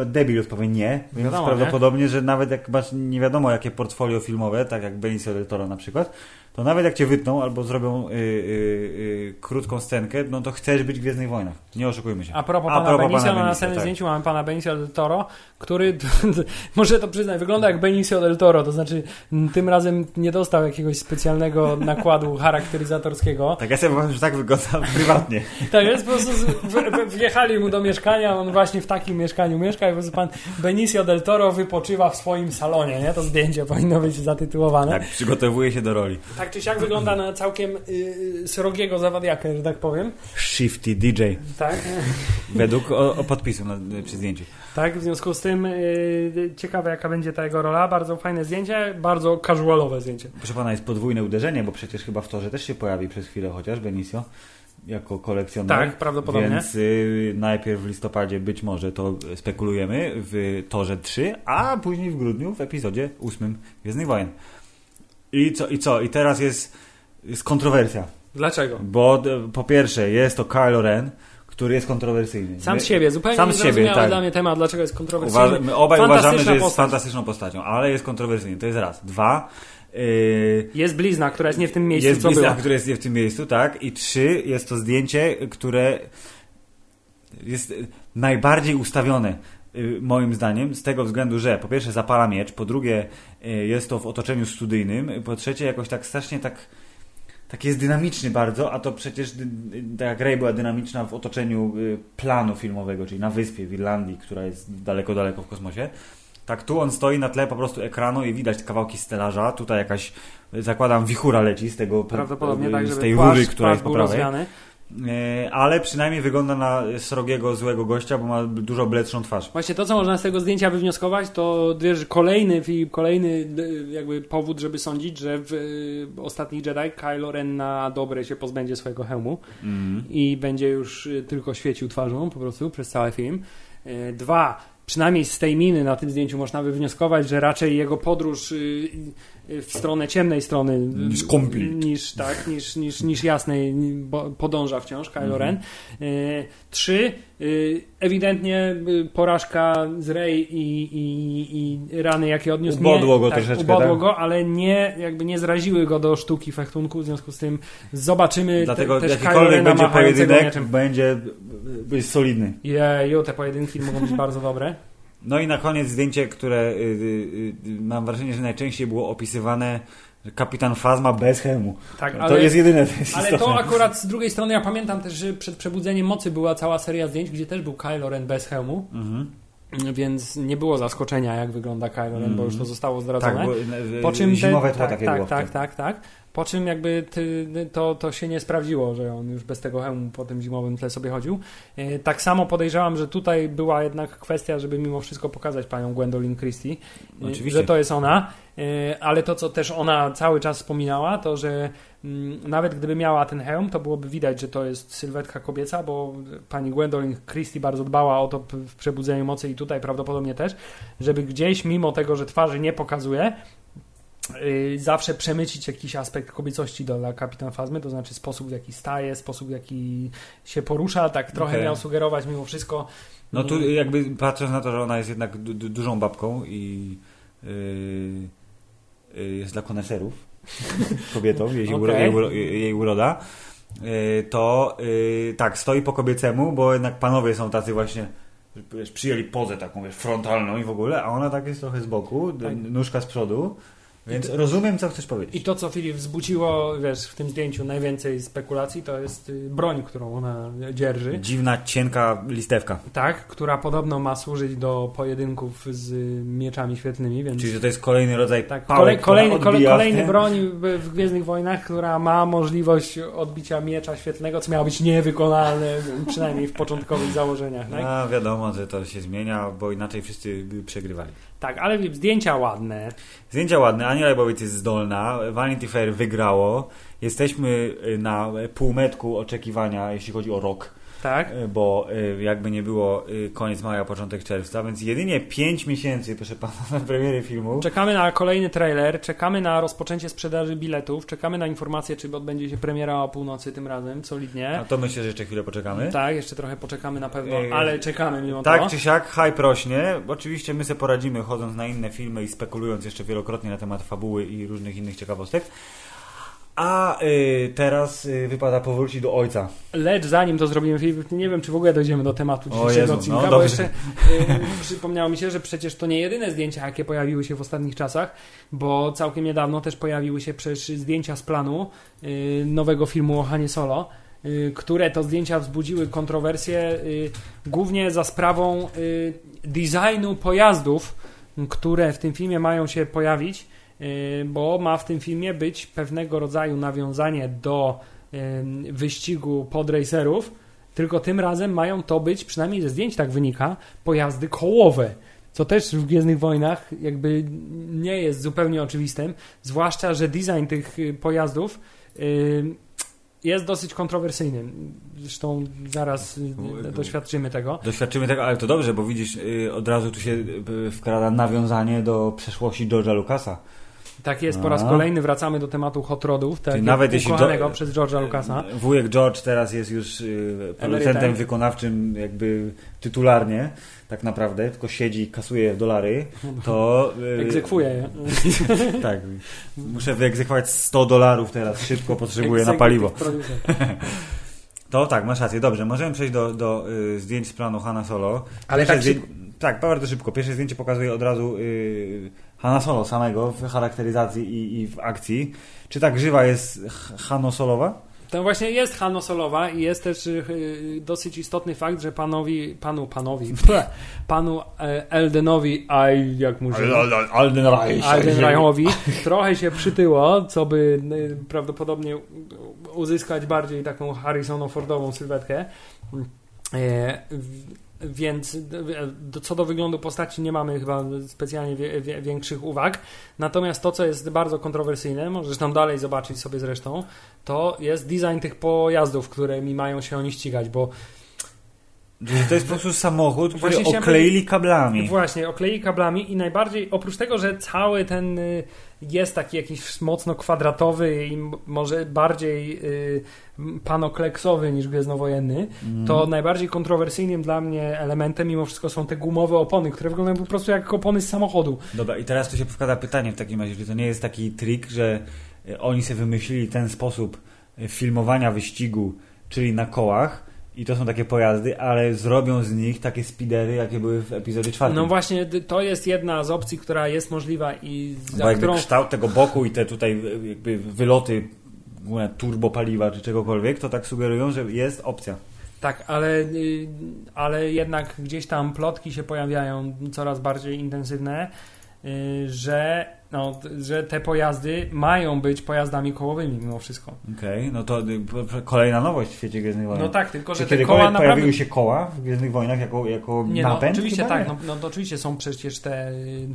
Debil odpowie nie, więc Wiadomo, prawdopodobnie, że nawet jak masz nie wiadomo jakie portfolio filmowe, tak jak Benicio del Toro na przykład, to nawet jak cię wytną albo zrobią y, y, y, krótką scenkę, no to chcesz być w Gwiezdnych Wojnach. Nie oszukujmy się. A propos A pana propos Benicio, pana na następnym tak. zdjęciu mamy pana Benicio del Toro, który, może to przyznać, wygląda jak Benicio del Toro, to znaczy tym razem nie dostał jakiegoś specjalnego nakładu charakteryzatorskiego. Tak, ja sobie powiem, że tak wygląda prywatnie. Tak jest, po prostu wjechali mu do mieszkania, on właśnie w takim mieszkaniu mieszka i po prostu pan Benicio del Toro wypoczywa w swoim salonie, nie? To zdjęcie powinno być zatytułowane. Tak, przygotowuje się do roli. Tak czy siak wygląda na całkiem y, y, srogiego zawadiaka, że tak powiem. Shifty DJ, Tak. według o, o podpisu na, przy zdjęciu. Tak, w związku z tym yy, ciekawe jaka będzie ta jego rola. Bardzo fajne zdjęcie, bardzo casualowe zdjęcie. Proszę pana, jest podwójne uderzenie, bo przecież chyba w torze też się pojawi przez chwilę chociaż Benicio jako kolekcjoner. Tak, prawdopodobnie. Więc y, najpierw w listopadzie być może to spekulujemy w torze 3, a później w grudniu w epizodzie 8 Gwiezdnych Wojen. I co? I co? I teraz jest, jest kontrowersja. Dlaczego? Bo d- po pierwsze jest to Kylo Ren, który jest kontrowersyjny. Sam z siebie, zupełnie sam z siebie, tak. dla mnie temat, dlaczego jest kontrowersyjny. Uważa, my obaj uważamy, że jest postać. fantastyczną postacią, ale jest kontrowersyjny. To jest raz. Dwa. Yy, Jest blizna, która jest nie w tym miejscu, jest blizna, była. które jest w tym miejscu, tak. I trzy. Jest to zdjęcie, które jest najbardziej ustawione moim zdaniem, z tego względu, że po pierwsze zapala miecz, po drugie y, jest to w otoczeniu studyjnym, po trzecie jakoś tak strasznie tak tak jest dynamiczny bardzo, a to przecież jak Rey była dynamiczna w otoczeniu y, planu filmowego, czyli na wyspie w Irlandii, która jest daleko, daleko w kosmosie. Tak tu on stoi na tle po prostu ekranu i widać kawałki stelaża. Tutaj jakaś, y, zakładam, wichura leci z tego Prawdopodobnie y, tak, z tej rury, która jest po prawej. rozwiany. E, Ale przynajmniej wygląda na srogiego, złego gościa, bo ma dużo bledszą twarz. Właśnie to, co można z tego zdjęcia wywnioskować, to wiesz, kolejny kolejny y, jakby powód, żeby sądzić, że w y, ostatnich Jedi Kylo Ren na dobre się pozbędzie swojego hełmu Mm. i będzie już tylko świecił twarzą po prostu przez cały film. Dwa, przynajmniej z tej miny na tym zdjęciu można wywnioskować, że raczej jego podróż w stronę ciemnej strony y, Niż niż, tak, niż, niż, niż jasnej bo podąża wciąż Kylo Mhm. Ren. Y, Trzy, y, ewidentnie y, porażka z Rey i, i, i rany, jakie odniósł Ubodło nie, go tak, troszeczkę, Ubodło tak? go, ale nie, jakby nie zraziły go do sztuki fechtunku, w związku z tym zobaczymy Dlatego te, też jakikolwiek będzie pojedynek, mieczem. będzie być solidny. Jeju, te pojedynki mogą być bardzo dobre. No i na koniec zdjęcie, które y, y, y, mam wrażenie, że najczęściej było opisywane, kapitan Fazma bez hełmu. Tak, to ale, jest jedyne, to jest ale to istotne. akurat z drugiej strony ja pamiętam też, że przed Przebudzeniem Mocy była cała seria zdjęć, gdzie też był Kylo Ren bez hełmu, Mhm. więc nie było zaskoczenia, jak wygląda Kylo Ren, bo już to zostało zdradzone. Tak, bo, Po czym zimowe tło tak, takie tak, było. tak, tak, tak. Po czym jakby ty, to, to się nie sprawdziło, że on już bez tego hełmu po tym zimowym tle sobie chodził. E, tak samo podejrzewam, że tutaj była jednak kwestia, żeby mimo wszystko pokazać panią Gwendolyn Christie, e, Oczywiście. że to jest ona. E, ale to, co też ona cały czas wspominała, to że mm, nawet gdyby miała ten hełm, to byłoby widać, że to jest sylwetka kobieca, bo pani Gwendolyn Christie bardzo dbała o to w Przebudzeniu Mocy i tutaj prawdopodobnie też, żeby gdzieś, mimo tego, że twarzy nie pokazuje, zawsze przemycić jakiś aspekt kobiecości do dla Kapitan Fazmy, to znaczy sposób, w jaki staje, sposób, w jaki się porusza, tak trochę Okej. miał sugerować mimo wszystko. No tu Mm, jakby patrząc na to, że ona jest jednak du du dużą babką i yy, yy, jest dla koneserów kobietą, jej, uro, Okej. jej, uro, jej uroda, yy, to yy, tak, stoi po kobiecemu, bo jednak panowie są tacy właśnie wiesz, przyjęli pozę taką wiesz, frontalną i w ogóle, a ona tak jest trochę z boku, Tak. nóżka z przodu, więc rozumiem, co chcesz powiedzieć. I to, co Filip wzbudziło, wiesz, w tym zdjęciu najwięcej spekulacji, to jest y, broń, którą ona dzierży. Dziwna, cienka listewka. Tak, która podobno ma służyć do pojedynków z mieczami świetlnymi, więc... Czyli że to jest kolejny rodzaj Tak, pałek, kolejny, kolejny broń w, w Gwiezdnych Wojnach, która ma możliwość odbicia miecza świetlnego, co miało być niewykonalne, przynajmniej w początkowych założeniach. Tak, A wiadomo, że to się zmienia, bo inaczej wszyscy by przegrywali. Tak ale zdjęcia ładne. Zdjęcia ładne, Ania Leibowicz jest zdolna, Vanity Fair wygrało. Jesteśmy y, na półmetku oczekiwania, jeśli chodzi o rok, Tak? y, bo y, jakby nie było y, koniec maja, początek czerwca, więc jedynie 5 miesięcy, proszę pana, na premiery filmu. Czekamy na kolejny trailer, czekamy na rozpoczęcie sprzedaży biletów, czekamy na informację, czy odbędzie się premiera o północy tym razem, solidnie. A to myślę, że jeszcze chwilę poczekamy. Tak, jeszcze trochę poczekamy na pewno, ale czekamy mimo Tak to. czy siak, hype rośnie. Oczywiście my sobie poradzimy, chodząc na inne filmy i spekulując jeszcze wielokrotnie na temat fabuły i różnych innych ciekawostek. A y, teraz y, wypada powrócić do ojca. Lecz zanim to zrobimy, Filip, nie wiem, czy w ogóle dojdziemy do tematu dzisiejszego Jezu, no odcinka, bo dobrze. jeszcze y, przypomniało mi się, że przecież to nie jedyne zdjęcia, jakie pojawiły się w ostatnich czasach, bo całkiem niedawno też pojawiły się przecież zdjęcia z planu y, nowego filmu o Hanie Solo, y, które to zdjęcia wzbudziły kontrowersje y, głównie za sprawą designu pojazdów, które w tym filmie mają się pojawić, bo ma w tym filmie być pewnego rodzaju nawiązanie do em, wyścigu podracerów, tylko tym razem mają to być, przynajmniej ze zdjęć tak wynika, pojazdy kołowe. Co też w Gwiezdnych Wojnach jakby nie jest zupełnie oczywistym, zwłaszcza, że design tych y, pojazdów y, jest dosyć kontrowersyjny. Zresztą zaraz y, doświadczymy tego. Doświadczymy tego, ale to dobrze, bo widzisz, y, od razu tu się y, wkrada nawiązanie do przeszłości George'a Lucasa. Tak jest, po raz A. kolejny wracamy do tematu hot rodów, tak nawet jeśli przez George'a Lucasa. Wujek George teraz jest już y, producentem Emerytem. wykonawczym jakby tytularnie, tak naprawdę, tylko siedzi i kasuje dolary, to... y, Egzekwuje je. Tak. Muszę wyegzekwować 100 dolarów teraz, szybko potrzebuję na paliwo. To tak, masz rację, dobrze, możemy przejść do, do y, zdjęć z planu Hanna Solo. Ale Pierwsze tak zdję... Tak, bardzo szybko. Pierwsze zdjęcie pokazuje od razu y, Hanna Solo samego w charakteryzacji i, i w akcji. Czy ta grzywa jest H- Hanno Solowa? To właśnie jest Hanno Solowa i jest też y, y, dosyć istotny fakt, że panowi, panu, panowi, panu e, Eldenowi, a jak mu się... Alden Reich. Alden Reichowi trochę się przytyło, co by y, prawdopodobnie uzyskać bardziej taką Harrisono-Fordową sylwetkę. Więc co do wyglądu postaci nie mamy chyba specjalnie wie, wie, większych uwag. Natomiast to, co jest bardzo kontrowersyjne, możesz tam dalej zobaczyć sobie zresztą, to jest design tych pojazdów, którymi mają się oni ścigać, bo To jest po prostu samochód, który Właśnie okleili kablami. Właśnie, oklei kablami i najbardziej, oprócz tego, że cały ten y, jest taki jakiś mocno kwadratowy i może bardziej y, panokleksowy niż gwiezdnowojenny, Mm. to najbardziej kontrowersyjnym dla mnie elementem mimo wszystko są te gumowe opony, które wyglądają po prostu jak opony z samochodu. Dobra, i teraz tu się wkłada pytanie w takim razie, czy to nie jest taki trik, że e, oni sobie wymyślili ten sposób e, filmowania wyścigu, czyli na kołach, i to są takie pojazdy, ale zrobią z nich takie speedery, jakie były w epizodzie czwartym. No właśnie, to jest jedna z opcji, która jest możliwa i Bo za jakby którą kształt tego boku i te tutaj e, jakby wyloty turbopaliwa czy czegokolwiek, to tak sugerują, że jest opcja. Tak, ale, y, ale jednak gdzieś tam plotki się pojawiają coraz bardziej intensywne, y, że no, że te pojazdy mają być pojazdami kołowymi mimo wszystko. Okej, okay, no to y, kolejna nowość w świecie Gwiezdnych Wojen. No tak, tylko że Czy te koła naprawdę... pojawiły się koła w Gwiezdnych Wojnach jako, jako nie, napęd? No, oczywiście Chyba tak, no, no to oczywiście są przecież te y,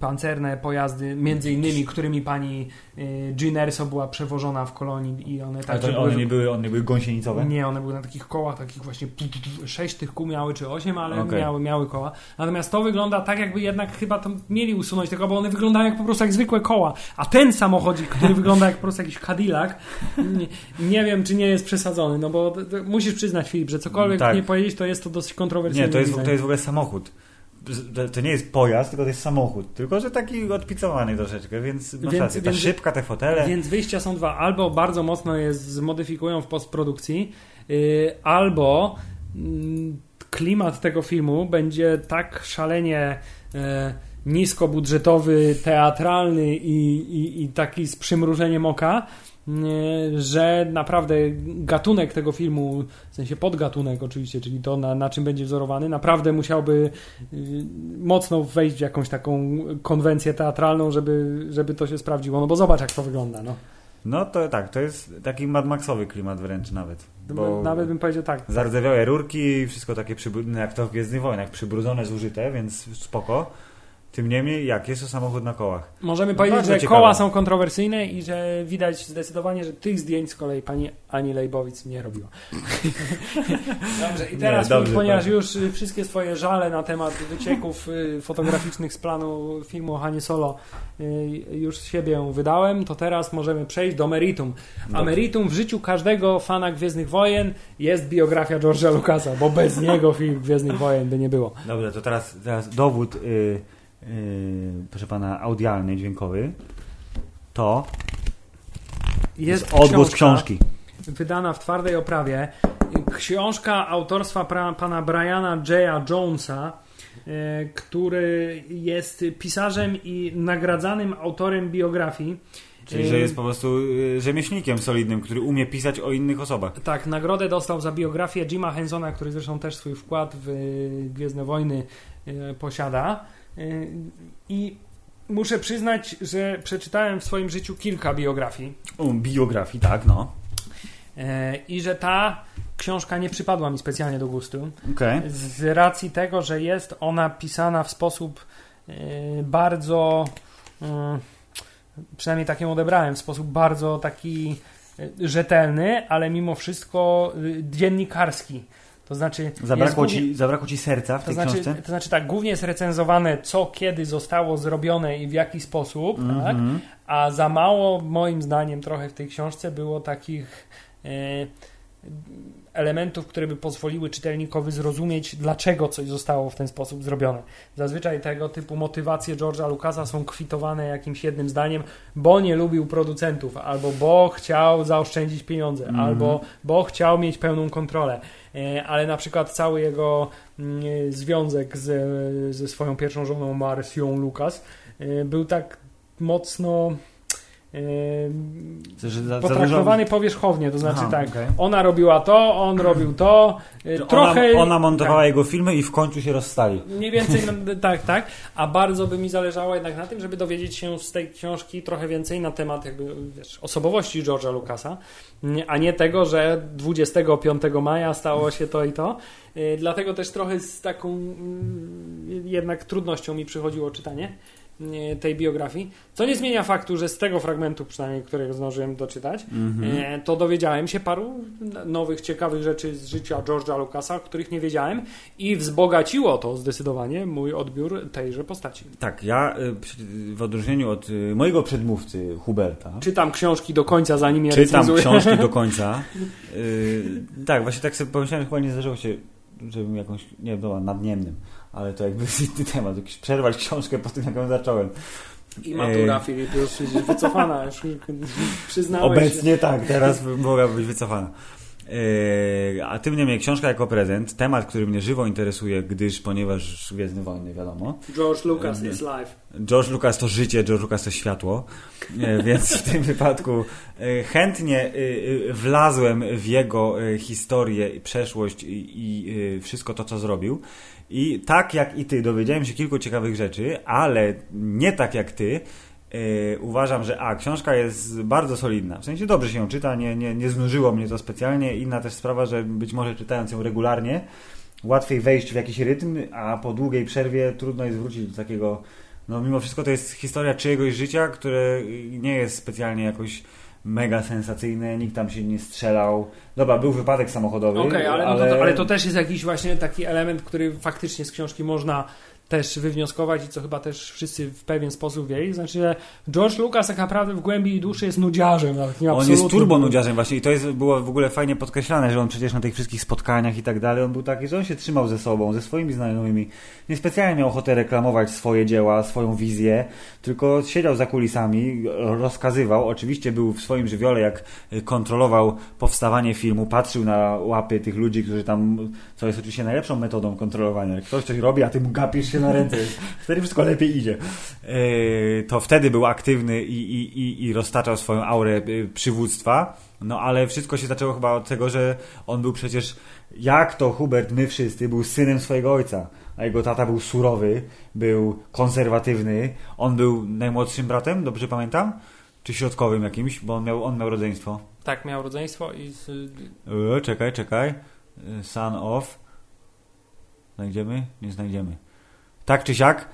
pancerne pojazdy, między innymi, którymi pani y, Jean Erso była przewożona w kolonii i one tak... one nie były, one były gąsienicowe? Nie, one były na takich kołach, takich właśnie sześć tych kół miały, czy osiem, ale Okej. miały, miały koła. Natomiast to wygląda tak, jakby jednak chyba to mieli usunąć tego, bo one wyglądają jak po prostu jak zwykłe koła. A ten samochodzik, który wygląda jak po prostu jakiś Cadillac, nie, nie wiem, czy nie jest przesadzony, no bo musisz przyznać, Filip, że cokolwiek Tak. nie powiedzieć, to jest to dosyć kontrowersyjne. Nie, to jest, to jest w ogóle samochód. To- To nie jest pojazd, tylko to jest samochód. Tylko, że taki odpicowany troszeczkę, więc masz Więc- rację. Ta więc- szybka, te fotele. Więc wyjścia są dwa. Albo bardzo mocno je zmodyfikują w postprodukcji, yy, albo mm, klimat tego filmu będzie tak szalenie yy, niskobudżetowy, teatralny i, i, i taki z przymrużeniem oka, że naprawdę gatunek tego filmu, w sensie podgatunek oczywiście, czyli to na, na czym będzie wzorowany, naprawdę musiałby yy, mocno wejść w jakąś taką konwencję teatralną, żeby, żeby to się sprawdziło. No bo zobacz, jak to wygląda. No. No to tak, to jest taki Mad Maxowy klimat wręcz nawet. Bo Nawet bym powiedział tak. zardzewiałe rurki, wszystko takie przybrudzone, jak to w Gwiezdnych Wojnach, przybrudzone, zużyte, więc spoko. Tym niemniej, jak jest to samochód na kołach? Możemy No powiedzieć, że ciekawe. koła są kontrowersyjne i że widać zdecydowanie, że tych zdjęć z kolei pani Ani Lejbowic nie robiła. dobrze, i teraz, Nie, dobrze, ponieważ już y, wszystkie swoje żale na temat wycieków y, fotograficznych z planu filmu Hanie Solo y, już z siebie wydałem, to teraz możemy przejść do meritum. A Dobrze. meritum w życiu każdego fana Gwiezdnych Wojen jest biografia George'a Lucasa, bo bez niego film Gwiezdnych Wojen by nie było. Dobrze, to teraz, teraz dowód, y, y, proszę pana, audialny, dźwiękowy, to Jest odgłos książka. książki. wydana w twardej oprawie. Książka autorstwa pra, pana Briana J. Jonesa, e, który jest pisarzem i nagradzanym autorem biografii. Czyli, E, że jest po prostu y, rzemieślnikiem solidnym, który umie pisać o innych osobach. Tak, nagrodę dostał za biografię Jima Hensona, który zresztą też swój wkład w e, Gwiezdne Wojny e, posiada. E, I muszę przyznać, że przeczytałem w swoim życiu kilka biografii. O, biografii, tak, no. E, I że ta książka nie przypadła mi specjalnie do gustu. Okej. Z racji tego, że jest ona pisana w sposób e, bardzo, przynajmniej tak ją odebrałem, w sposób bardzo taki rzetelny, ale mimo wszystko dziennikarski. To znaczy, Zabrakło, głównie- ci, zabrakło ci serca w to tej znaczy, książce? to znaczy tak, głównie jest recenzowane, co kiedy zostało zrobione i w jaki sposób, tak? Mhm. a za mało, moim zdaniem, trochę w tej książce było takich e, elementów, które by pozwoliły czytelnikowi zrozumieć, dlaczego coś zostało w ten sposób zrobione. Zazwyczaj tego typu motywacje George'a Lucasa są kwitowane jakimś jednym zdaniem, bo nie lubił producentów, albo bo chciał zaoszczędzić pieniądze, Mhm. albo bo chciał mieć pełną kontrolę. E, Ale na przykład cały jego mm, związek ze, ze swoją pierwszą żoną Marcią Lucas e, był tak mocno za potraktowany powierzchownie, to znaczy Aha, tak, okej. ona robiła to, on robił to, dużo- trochę... Ona, ona montowała jego filmy i w końcu się rozstali. Mniej więcej no, tak, tak, a bardzo by mi zależało jednak na tym, żeby dowiedzieć się z tej książki trochę więcej na temat jakby, wiesz, osobowości George'a Lucasa, a nie tego, że 25 maja stało się to i to. E, Dlatego też trochę z taką mm, jednak trudnością mi przychodziło czytanie tej biografii, co nie zmienia faktu, że z tego fragmentu przynajmniej, którego zdążyłem doczytać, Mhm. E, to dowiedziałem się paru nowych, ciekawych rzeczy z życia George'a Lucasa, których nie wiedziałem i wzbogaciło to zdecydowanie mój odbiór tejże postaci. Tak, ja przy- w odróżnieniu od y, mojego przedmówcy Huberta, Czytam książki do końca, zanim je czytam recenzuję. książki do końca. Tak, właśnie tak sobie pomyślałem, chyba nie zdarzyło się, żebym jakąś, nie dobra, nadniemnym, ale to jakby inny temat, jakiś przerwać książkę po tym, jak ją zacząłem. I matura, Filip, już jest wycofana, już przyznałeś się. Obecnie tak, teraz mogła być wycofana. Yy, a tym niemniej książka jako prezent, temat, który mnie żywo interesuje, gdyż, ponieważ Gwiezdne Wojny, wiadomo. George Lucas Nie. is live. George Lucas to życie, George Lucas to światło, e, więc w tym wypadku e, chętnie e, e, wlazłem w jego e, historię, przeszłość i, e, wszystko to, co zrobił. I tak jak i ty, dowiedziałem się kilku ciekawych rzeczy, ale nie tak jak ty, Yy, uważam, że a, książka jest bardzo solidna. W sensie dobrze się ją czyta, nie, nie, nie znużyło mnie to specjalnie. Inna też sprawa, że być może czytając ją regularnie, łatwiej wejść w jakiś rytm, a po długiej przerwie trudno jest wrócić do takiego. No, mimo wszystko to jest historia czyjegoś życia, które nie jest specjalnie jakoś mega sensacyjne, nikt tam się nie strzelał. Dobra, był wypadek samochodowy. Okej, okay, ale, ale... No to, ale to też jest jakiś właśnie taki element, który faktycznie z książki można też wywnioskować i co chyba też wszyscy w pewien sposób wiedzieli, znaczy, że George Lucas tak naprawdę w głębi duszy jest nudziarzem. On jest turbo nudziarzem właśnie i to jest, było w ogóle fajnie podkreślane, że on przecież na tych wszystkich spotkaniach i tak dalej, on był taki, że on się trzymał ze sobą, ze swoimi znajomymi. Niespecjalnie miał ochotę reklamować swoje dzieła, swoją wizję, tylko siedział za kulisami, rozkazywał. Oczywiście był w swoim żywiole, jak kontrolował powstawanie filmu, patrzył na łapy tych ludzi, którzy tam, co jest oczywiście najlepszą metodą kontrolowania. Jak ktoś coś robi, a ty mu gapisz się na ręce. Wtedy wszystko lepiej idzie. E, to wtedy był aktywny i, i, i, i roztaczał swoją aurę e, przywództwa. No ale wszystko się zaczęło chyba od tego, że on był przecież, jak to Hubert, my wszyscy, był synem swojego ojca. A jego tata był surowy, był konserwatywny. On był najmłodszym bratem, dobrze pamiętam? Czy środkowym jakimś, bo on miał, on miał rodzeństwo. Tak, miał rodzeństwo i... E, czekaj, czekaj. Son of... Znajdziemy? Nie znajdziemy tak czy siak,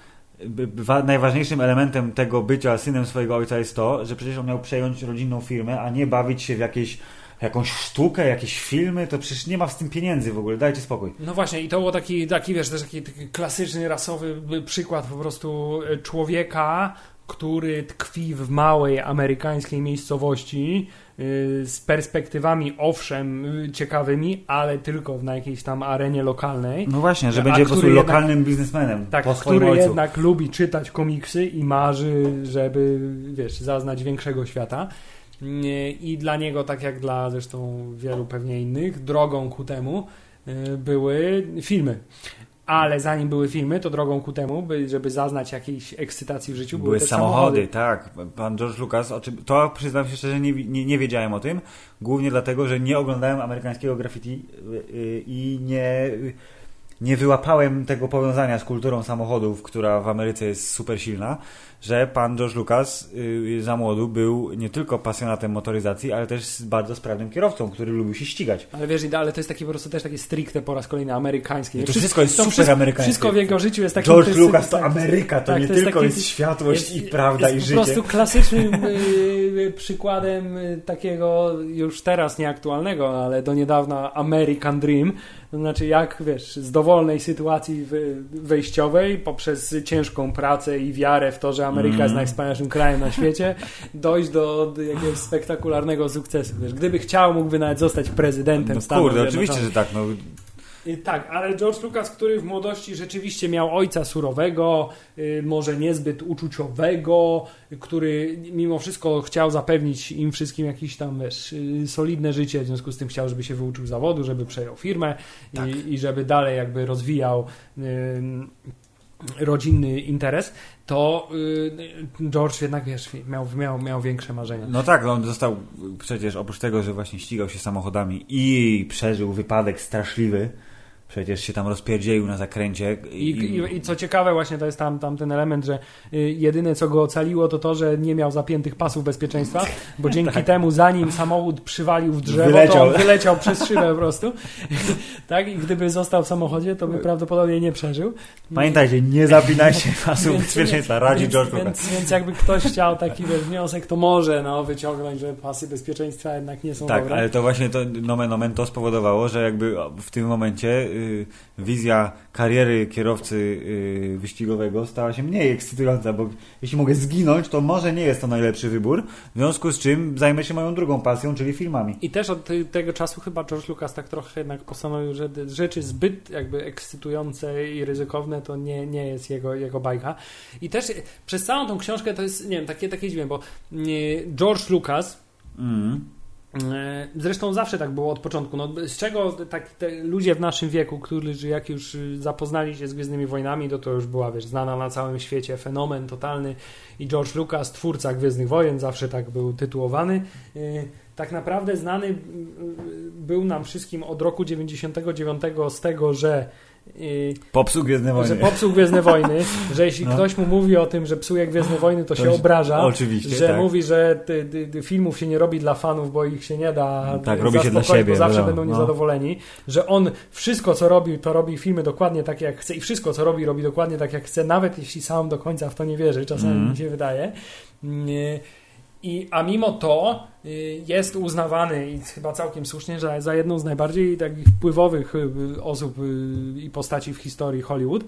najważniejszym elementem tego bycia synem swojego ojca jest to, że przecież on miał przejąć rodzinną firmę, a nie bawić się w jakieś jakąś sztukę, jakieś filmy, to przecież nie ma z tym pieniędzy w ogóle, dajcie spokój. No właśnie i to był taki, taki wiesz, też taki, taki klasyczny, rasowy przykład po prostu e, człowieka, który tkwi w małej amerykańskiej miejscowości, Y, z perspektywami owszem y, ciekawymi, ale tylko na jakiejś tam arenie lokalnej. No właśnie, że będzie po prostu lokalnym biznesmenem. Tak, po który ojcu. jednak lubi czytać komiksy i marzy, żeby wiesz, zaznać większego świata. Y, I dla niego, tak jak dla zresztą wielu pewnie innych, drogą ku temu były filmy ale zanim były filmy, to drogą ku temu, żeby zaznać jakiejś ekscytacji w życiu, były, były samochody. samochody. Tak, pan George Lucas, to przyznam się szczerze, nie, nie, nie, wiedziałem o tym, głównie dlatego, że nie oglądałem amerykańskiego graffiti y, y, i nie, nie wyłapałem tego powiązania z kulturą samochodów, która w Ameryce jest super silna że pan George Lucas yy, za młodu był nie tylko pasjonatem motoryzacji, ale też bardzo sprawnym kierowcą, który lubił się ścigać. Ale wiesz, ale to jest taki po prostu też taki stricte po raz kolejny amerykański. to wszystko jest super wszystko, amerykańskie. Wszystko w jego życiu jest taki... George jest, Lucas to tak, Ameryka, to tak, nie to tylko jest, taki, jest światłość jest, i prawda i życie. po prostu klasycznym y, przykładem y, takiego już teraz nieaktualnego, ale do niedawna American Dream, to znaczy jak, wiesz, z dowolnej sytuacji wejściowej poprzez ciężką pracę i wiarę w to, że Ameryka mm. jest najwspanialszym krajem na świecie, dojść do, jakiegoś spektakularnego sukcesu. Wiesz, gdyby chciał, mógłby nawet zostać prezydentem no, Stanów Kurde, oczywiście, że tak. No. Tak, ale George Lucas, który w młodości rzeczywiście miał ojca surowego, y, może niezbyt uczuciowego, który mimo wszystko chciał zapewnić im wszystkim jakieś tam wiesz, y, solidne życie, w związku z tym chciał, żeby się wyuczył zawodu, żeby przejął firmę tak. i, i, żeby dalej jakby rozwijał rodzinny interes, to y, George jednak wiesz, miał, miał, miał większe marzenia. No tak, no on został przecież oprócz tego, że właśnie ścigał się samochodami i przeżył wypadek straszliwy, Przecież się tam rozpierdzielił na zakręcie. I, i, I, co ciekawe, właśnie to jest tam, tam ten element, że y, jedyne co go ocaliło to to, że nie miał zapiętych pasów bezpieczeństwa, bo dzięki tak. temu zanim samochód przywalił w drzewo, wyleciał. to on wyleciał przez szybę po prostu. tak? I gdyby został w samochodzie, to by prawdopodobnie nie przeżył. Pamiętajcie, nie zapinajcie pasów bezpieczeństwa, radzi więc, George więc, więc, jakby ktoś chciał taki wniosek, to może no, wyciągnąć, że pasy bezpieczeństwa jednak nie są tak, dobre. ale to właśnie to nomen omen to spowodowało, że jakby w tym momencie wizja kariery kierowcy y, wyścigowego stała się mniej ekscytująca, bo jeśli mogę zginąć, to może nie jest to najlepszy wybór, w związku z czym zajmę się moją drugą pasją, czyli filmami. I też od tego czasu chyba George Lucas tak trochę jednak postanowił, że rzeczy zbyt jakby ekscytujące i ryzykowne to nie, nie jest jego, jego bajka. I też przez całą tą książkę to jest, nie wiem, takie, takie dziwne, bo George Lucas mm zresztą zawsze tak było od początku. No, z czego tak ludzie w naszym wieku, którzy jak już zapoznali się z Gwiezdnymi Wojnami, to to już była wiesz, znana na całym świecie fenomen totalny i George Lucas, twórca Gwiezdnych Wojen, zawsze tak był tytułowany. E, tak naprawdę znany y, był nam wszystkim od roku 99 z tego, że popsuł Gwiezdne Wojny. Że popsuł Gwiezdne Wojny, że jeśli no. ktoś mu mówi o tym, że psuje Gwiezdne Wojny, to, to się obraża. Oczywiście, Że tak. mówi, że ty, ty, ty filmów się nie robi dla fanów, bo ich się nie da tak, robi się dla siebie, bo zawsze no, będą niezadowoleni. Że on wszystko, co robi, to robi filmy dokładnie tak, jak chce i wszystko, co robi, robi dokładnie tak, jak chce, nawet jeśli sam do końca w to nie wierzy, czasami mm. mi się wydaje. Nie i, a mimo to y, jest uznawany i chyba całkiem słusznie, że za jedną z najbardziej takich wpływowych y, osób y, i postaci w historii Hollywood.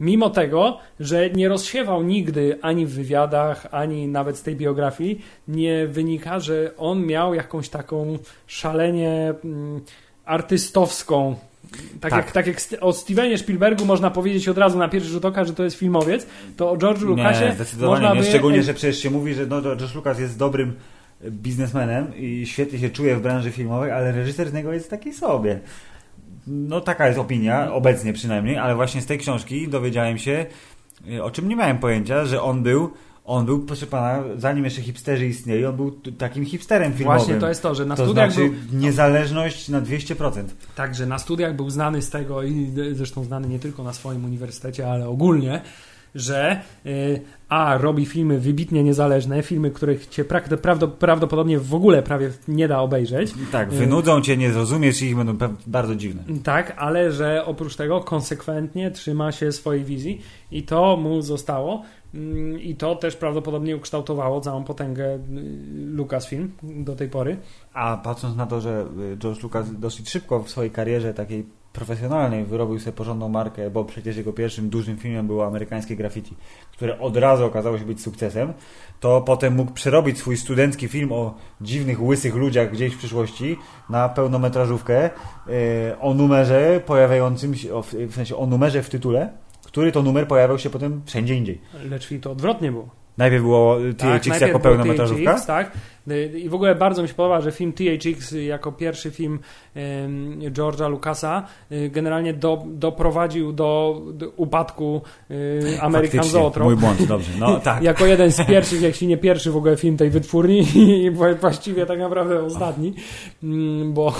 Mimo tego, że nie rozsiewał nigdy ani w wywiadach, ani nawet z tej biografii, nie wynika, że on miał jakąś taką szalenie mm, artystowską tak, tak. Jak, tak jak o Stevenie Spielbergu można powiedzieć od razu na pierwszy rzut oka, że to jest filmowiec, to o George'u Lucasie nie, zdecydowanie można nie. by... Szczególnie, że przecież się mówi, że no, George Lucas jest dobrym biznesmenem i świetnie się czuje w branży filmowej, ale reżyser z niego jest taki sobie. No taka jest opinia, obecnie przynajmniej, ale właśnie z tej książki dowiedziałem się, o czym nie miałem pojęcia, że on był on był, proszę pana, zanim jeszcze hipsterzy istnieli, on był takim hipsterem filmowym. Właśnie to jest to, że na to studiach znaczy był... niezależność na 200%. Także na studiach był znany z tego i zresztą znany nie tylko na swoim uniwersytecie, ale ogólnie, że y, a robi filmy wybitnie niezależne, filmy, których cię prawdopodobnie w ogóle prawie nie da obejrzeć. Tak, wynudzą cię, nie zrozumiesz i ich będą bardzo dziwne. Tak, ale że oprócz tego konsekwentnie trzyma się swojej wizji i to mu zostało. Mm, I to też prawdopodobnie ukształtowało całą potęgę y, Lucasfilm do tej pory. A patrząc na to, że y, George Lucas dosyć szybko w swojej karierze takiej profesjonalnej wyrobił sobie porządną markę, bo przecież jego pierwszym dużym filmem było amerykańskie graffiti, które od razu okazało się być sukcesem, to potem mógł przerobić swój studencki film o dziwnych, łysych ludziach gdzieś w przyszłości na pełnometrażówkę y, o numerze pojawiającym się, w sensie o numerze w tytule, który to numer pojawiał się potem wszędzie indziej. Lecz to odwrotnie było. Najpierw było THX tak, jako pełnometrażówka? THX, tak. I w ogóle bardzo mi się podoba, że film THX jako pierwszy film George'a Lucasa y, generalnie do, doprowadził do, do upadku y, American Zoetrope. mój błąd, dobrze. No, tak. jako jeden z pierwszych, jeśli nie pierwszy w ogóle film tej wytwórni i właściwie tak naprawdę ostatni, mm, bo,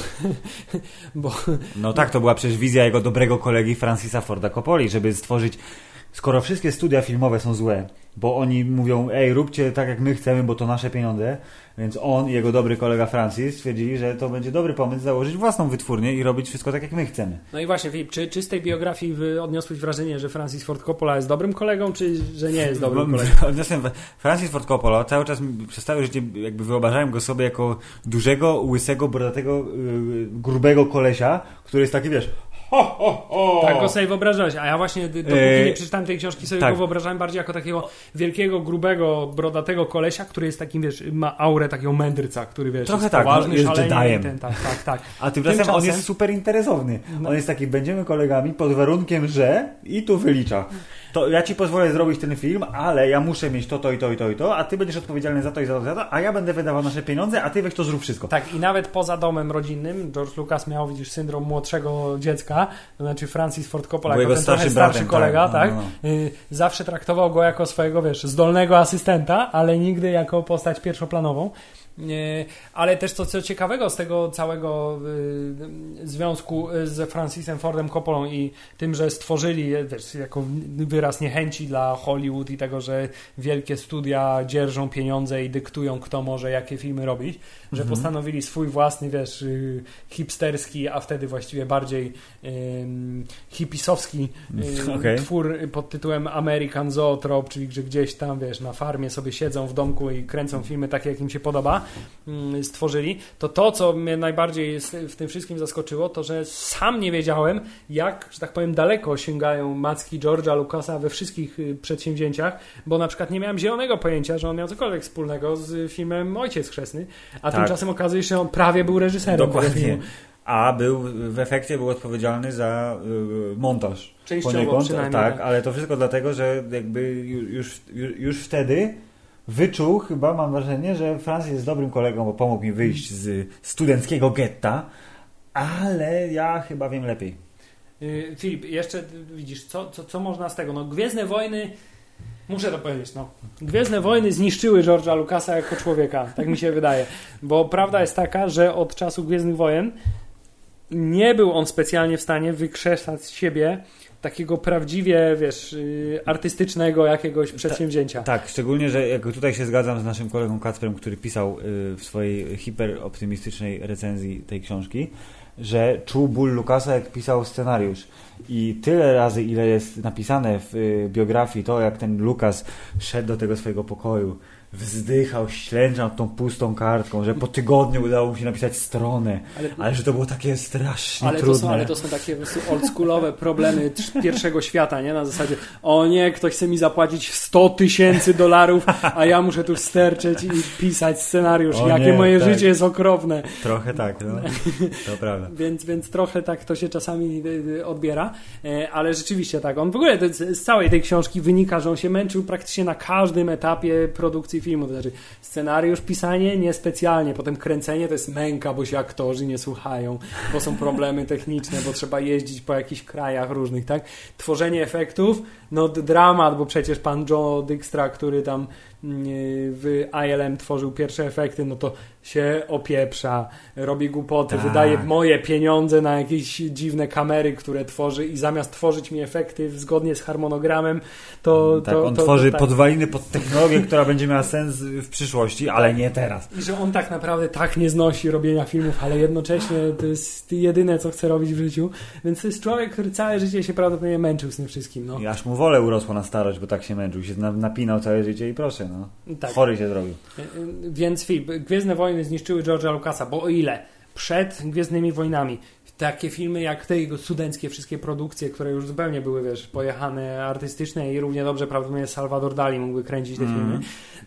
bo... No tak, to była przecież wizja jego dobrego kolegi Francisa Forda Coppoli, żeby stworzyć skoro wszystkie studia filmowe są złe, bo oni mówią, ej, róbcie tak jak my chcemy, bo to nasze pieniądze, więc on i jego dobry kolega Francis stwierdzili, że to będzie dobry pomysł założyć własną wytwórnię i robić wszystko tak jak my chcemy. No i właśnie, Filip, czy, czy z tej biografii odniosłeś wrażenie, że Francis Ford Coppola jest dobrym kolegą, czy że nie jest dobrym kolegą? Odniosłem Francis Ford Coppola, cały czas przez całe życie jakby wyobrażałem go sobie jako dużego, łysego, brodatego, yy, grubego kolesia, który jest taki, wiesz, Ho, ho, ho. Tak go sobie wyobrażałeś, a ja właśnie dopóki e, nie przeczytałem tej książki sobie tak. go wyobrażałem bardziej jako takiego wielkiego, grubego, brodatego kolesia, który jest takim, wiesz, ma aurę takiego mędrca, który, wiesz, Trochę jest tak, poważny, jest szalenie. Ten, tak, tak, tak. A tymczasem, tymczasem on jest super interesowny. No. On jest taki, będziemy kolegami pod warunkiem, że i tu wylicza to ja ci pozwolę zrobić ten film, ale ja muszę mieć to, to i to i to i to, a ty będziesz odpowiedzialny za to i za to, za to a ja będę wydawał nasze pieniądze, a ty weź to zrób wszystko. Tak, i nawet poza domem rodzinnym George Lucas miał, widzisz, syndrom młodszego dziecka, to znaczy Francis Ford Coppola, jako ten starszy, starszy kolega, tak, tak no, no. Y, zawsze traktował go jako swojego, wiesz, zdolnego asystenta, ale nigdy jako postać pierwszoplanową. Ale też to, co ciekawego z tego całego y, związku z Francisem Fordem Coppolą i tym, że stworzyli wiesz, jako wyraz niechęci dla Hollywood i tego, że wielkie studia dzierżą pieniądze i dyktują, kto może jakie filmy robić, że mhm. postanowili swój własny, wiesz, y, hipsterski, a wtedy właściwie bardziej um, hipisowski um, okay. twór pod tytułem American Zoetrope, czyli że gdzieś tam, wiesz, na farmie sobie siedzą w domku i kręcą filmy takie, jak im się podoba, um, stworzyli, to to, co mnie najbardziej w tym wszystkim zaskoczyło, to, że sam nie wiedziałem, jak, że tak powiem, daleko sięgają macki George'a Lucasa we wszystkich y, przedsięwzięciach, bo na przykład nie miałem zielonego pojęcia, że on miał cokolwiek wspólnego z filmem Ojciec Chrzestny, a tak. Tymczasem okazuje się, że on prawie był reżyserem. Dokładnie. A był w efekcie był odpowiedzialny za y, montaż. Częściowo poniekąd, tak, tak, ale to wszystko dlatego, że jakby już, już, już wtedy wyczuł chyba, mam wrażenie, że Francis jest dobrym kolegą, bo pomógł mi wyjść z studenckiego getta, ale ja chyba wiem lepiej. Y, Filip, jeszcze widzisz, co, co, co można z tego? No, Gwiezdne Wojny Muszę to powiedzieć, no. Gwiezdne Wojny zniszczyły George'a Lucasa jako człowieka, tak mi się wydaje. Bo prawda jest taka, że od czasu Gwiezdnych Wojen nie był on specjalnie w stanie wykrzesać z siebie takiego prawdziwie, wiesz, y, artystycznego jakiegoś przedsięwzięcia. Tak, szczególnie, że jak tutaj się zgadzam z naszym kolegą Kacprem, który pisał y, w swojej hiperoptymistycznej recenzji tej książki, że czuł ból Lukasa, jak pisał scenariusz. I tyle razy, ile jest napisane w y, biografii, to jak ten Lukas szedł do tego swojego pokoju, wzdychał, ślęczał tą pustą kartką, że po tygodniu udało mu się napisać stronę, ale, ale że to było takie strasznie ale trudne. To są, ale to są takie oldschoolowe problemy pierwszego świata, nie? Na zasadzie, o nie, ktoś chce mi zapłacić 100 tysięcy dolarów, a ja muszę tu sterczeć i pisać scenariusz, o jakie nie, moje tak. życie jest okropne. Trochę tak, no. to prawda. więc, więc trochę tak to się czasami y, odbiera, e, ale rzeczywiście tak, on w ogóle z całej tej książki wynika, że on się męczył praktycznie na każdym etapie produkcji filmu. To znaczy scenariusz, pisanie niespecjalnie, potem kręcenie to jest męka, bo się aktorzy nie słuchają, bo są problemy techniczne, bo trzeba jeździć po jakichś krajach różnych, tak? Tworzenie efektów, no dramat, bo przecież pan Joe Dykstra, który tam w ILM tworzył pierwsze efekty, no to się opieprza, robi głupoty, tak. wydaje moje pieniądze na jakieś dziwne kamery, które tworzy i zamiast tworzyć mi efekty zgodnie z harmonogramem, to... Tak, to, on to, tworzy tak. podwaliny pod technologię, która będzie miała sens w przyszłości, ale nie teraz. I że on tak naprawdę tak nie znosi robienia filmów, ale jednocześnie to jest jedyne, co chce robić w życiu, więc to jest człowiek, który całe życie się prawdopodobnie męczył z tym wszystkim. No. I aż mu wolę urosło na starość, bo tak się męczył, się napinał całe życie i proszę, no. Tak. Chory się zrobił. Więc film, Gwiezdne Wojny wojny zniszczyły George'a Lucasa, bo o ile przed Gwiezdnymi Wojnami takie filmy jak te jego studenckie wszystkie produkcje, które już zupełnie były, wiesz, pojechane artystyczne i równie dobrze prawdopodobnie Salvador Dali mógłby kręcić te mm. filmy,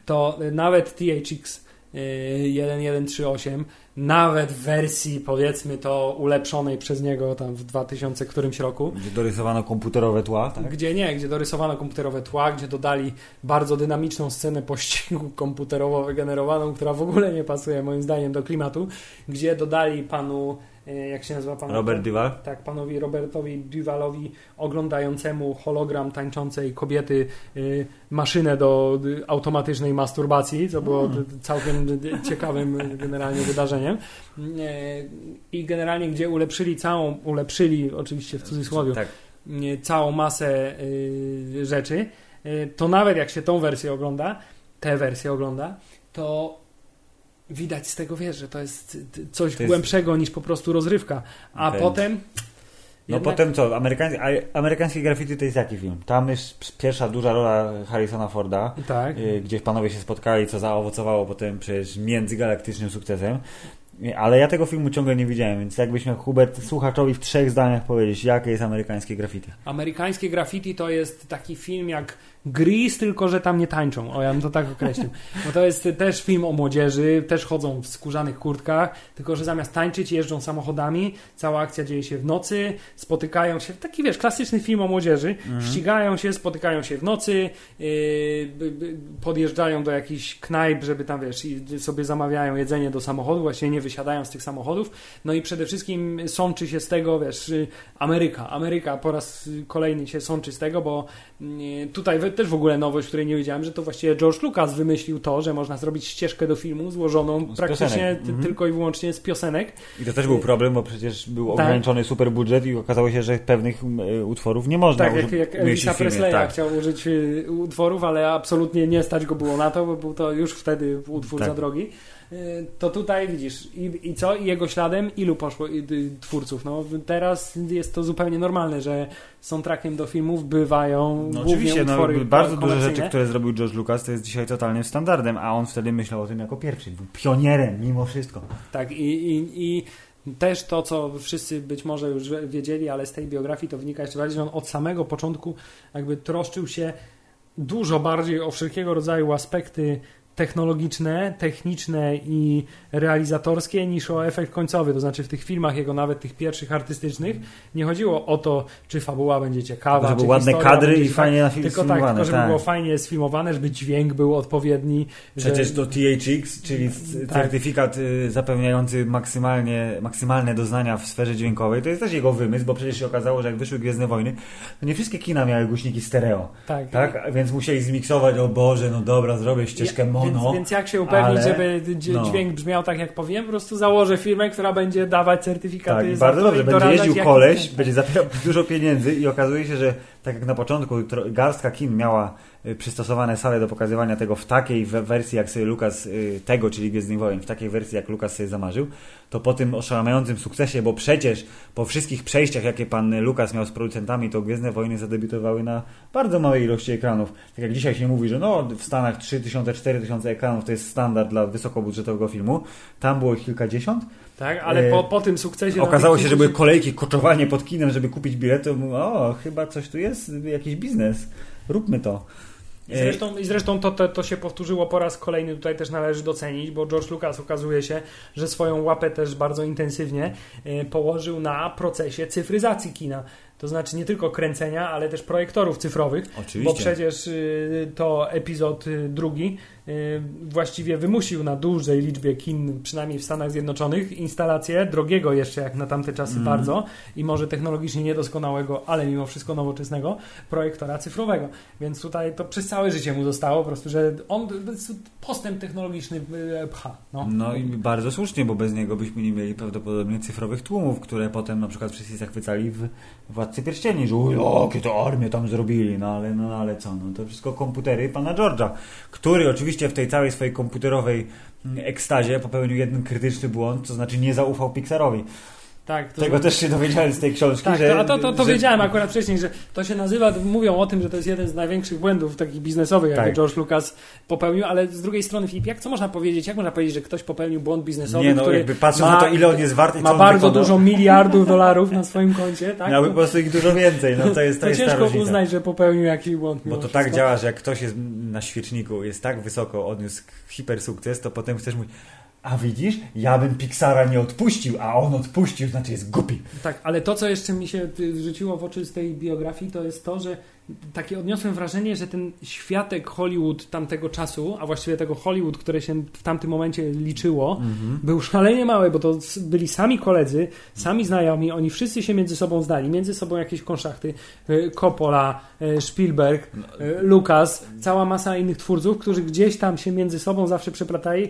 to nawet THX 1138 nawet w wersji powiedzmy to ulepszonej przez niego tam w 2000 którymś roku. Gdzie dorysowano komputerowe tła, tak? Gdzie nie, gdzie dorysowano komputerowe tła, gdzie dodali bardzo dynamiczną scenę pościgu komputerowo wygenerowaną, która w ogóle nie pasuje moim zdaniem do klimatu, gdzie dodali panu jak się nazywa pan? Robert Duval? Tak, panowi Robertowi Duvalowi oglądającemu hologram tańczącej kobiety y, maszynę do automatycznej masturbacji, co było całkiem ciekawym generalnie wydarzeniem. Y, I generalnie gdzie ulepszyli całą, ulepszyli oczywiście w cudzysłowie, tak. całą masę rzeczy, to nawet jak się tą wersję ogląda, tę wersję ogląda, to widać z tego, wiesz, że to jest coś to głębszego jest... niż po prostu rozrywka. A potem... No jednak... potem co? Amerykański, amerykańskie graffiti to jest jaki film? Tam jest pierwsza duża rola Harrisona Forda, tak. Y, gdzie panowie się spotkali, co zaowocowało potem przecież międzygalaktycznym sukcesem. Ale ja tego filmu ciągle nie widziałem, więc jakbyś miał Hubert słuchaczowi w trzech zdaniach powiedzieć, jakie jest amerykańskie graffiti? Amerykańskie graffiti to jest taki film jak Grease, tylko że tam nie tańczą. O, ja bym to tak określił. Bo to jest też film o młodzieży, też chodzą w skórzanych kurtkach, tylko że zamiast tańczyć jeżdżą samochodami, cała akcja dzieje się w nocy, spotykają się, taki wiesz, klasyczny film o młodzieży, mhm. ścigają się, spotykają się w nocy, yy, podjeżdżają do jakichś knajp, żeby tam, wiesz, i sobie zamawiają jedzenie do samochodu, właśnie nie wysiadają z tych samochodów, no i przede wszystkim sączy się z tego, wiesz, Ameryka. Ameryka po raz kolejny się sączy z tego, bo yy, też w ogóle nowość, której nie wiedziałem, że to właściwie George Lucas wymyślił to, że można zrobić ścieżkę do filmu złożoną z praktycznie mhm. tylko i wyłącznie z piosenek. I to też był problem, bo przecież był tak. ograniczony super budżet i okazało się, że pewnych e, utworów nie można Tak, jak, jak Elvisa Presleya tak. chciał użyć e, utworów, ale absolutnie nie stać go było na to, bo był to już wtedy utwór tak. za drogi to tutaj widzisz i, i co? I jego śladem ilu poszło twórców? No teraz jest to zupełnie normalne, że soundtrackiem do filmów bywają no, oczywiście, utwory no, bardzo duże rzeczy, które zrobił George Lucas, to jest dzisiaj totalnym standardem, a on wtedy myślał o tym jako pierwszy. Był pionierem mimo wszystko. Tak i, i, i też to, co wszyscy być może już wiedzieli, ale z tej biografii to wynika jeszcze bardziej, że on od samego początku jakby troszczył się dużo bardziej o wszelkiego rodzaju aspekty technologiczne, techniczne i realizatorskie niż o efekt końcowy. To znaczy w tych filmach jego, nawet tych pierwszych artystycznych, nie chodziło o to, czy fabuła będzie ciekawa, żeby czy ładne kadry i fajnie na film Tylko tak, tylko żeby tak. było fajnie sfilmowane, żeby dźwięk był odpowiedni. Przecież że... to THX, czyli Tak. certyfikat y, zapewniający maksymalnie, maksymalne doznania w sferze dźwiękowej, to jest też jego wymysł, bo przecież się okazało, że jak wyszły Gwiezdne Wojny, to nie wszystkie kina miały głośniki stereo, tak. tak? Więc musieli zmiksować, o Boże, no dobra, zrobię ścieżkę Ja- mono. Więc, więc jak się upewnić, ale- żeby no. dźwięk brzmiał tak jak powiem, po prostu założę firmę, która będzie dawać certyfikaty. Tak, bardzo dobrze. Będzie jeździł koleś, będzie zabierał dużo pieniędzy i okazuje się, że tak jak na początku garstka kin miała przystosowane sale do pokazywania tego w takiej we- wersji, jak sobie Lukas y, tego, czyli Gwiezdnych Wojen, w takiej wersji, jak Lukas sobie zamarzył, to po tym oszałamiającym sukcesie, bo przecież po wszystkich przejściach, jakie pan Lukas miał z producentami, to Gwiezdne Wojny zadebiutowały na bardzo małej ilości ekranów. Tak jak dzisiaj się mówi, że no w Stanach 3000-4000 ekranów to jest standard dla wysokobudżetowego filmu, tam było ich kilkadziesiąt, Tak, ale po, E, po tym sukcesie... Okazało się, że były kolejki, koczowanie pod kinem, żeby kupić bilet, to o, chyba coś tu jest, jakiś biznes, róbmy to. I zresztą, i zresztą to, to, to się powtórzyło po raz kolejny, tutaj też należy docenić, bo George Lucas okazuje się, że swoją łapę też bardzo intensywnie e, położył na procesie cyfryzacji kina. To znaczy nie tylko kręcenia, ale też projektorów cyfrowych, Oczywiście. bo przecież y, to epizod y, drugi y, właściwie wymusił na dużej liczbie kin, przynajmniej w Stanach Zjednoczonych, instalację drogiego jeszcze jak na tamte czasy Mhm. bardzo i może technologicznie niedoskonałego, ale mimo wszystko nowoczesnego projektora cyfrowego. Więc tutaj to przez całe życie mu zostało po prostu, że on postęp technologiczny pcha. No. No i bardzo słusznie, bo bez niego byśmy nie mieli prawdopodobnie cyfrowych tłumów, które potem na przykład wszyscy zachwycali w Władcy Pierścieni, że "O, jakie to armię tam zrobili, no ale, no ale co, no to wszystko komputery pana George'a, który oczywiście w tej całej swojej komputerowej mm, ekstazie popełnił jeden krytyczny błąd, to znaczy nie zaufał Pixarowi. Tak, to, Tego też się dowiedziałem z tej książki, tak, że... to, a to, to, to że- wiedziałem akurat wcześniej, że to się nazywa, mówią o tym, że to jest jeden z największych błędów takich biznesowych, jakie Tak. George Lucas popełnił, ale z drugiej strony, Filip, jak co można powiedzieć? Jak można powiedzieć, że ktoś popełnił błąd biznesowy, Nie no, który jakby patrząc ma, na to, ile on jest wart i ma bardzo wykonał, dużo miliardów dolarów na swoim koncie, tak? Miałby po prostu ich dużo więcej, no to jest, to to jest ciężko uznać, że popełnił jakiś błąd. Bo to tak działa, że jak ktoś jest na świeczniku, jest tak wysoko, odniósł hipersukces, to potem chcesz mówić, a widzisz, ja bym Pixara nie odpuścił, a on odpuścił, znaczy jest głupi. Tak, ale to, co jeszcze mi się y, rzuciło w oczy z tej biografii, to jest to, że takie odniosłem wrażenie, że ten światek Hollywood tamtego czasu, a właściwie tego Hollywood, które się w tamtym momencie liczyło, był szalenie mały, bo to byli sami koledzy, sami znajomi, oni wszyscy się między sobą znali, między sobą jakieś konszachty, y, Coppola, y, Spielberg, y, Lucas, cała masa innych twórców, którzy gdzieś tam się między sobą zawsze przeplatali,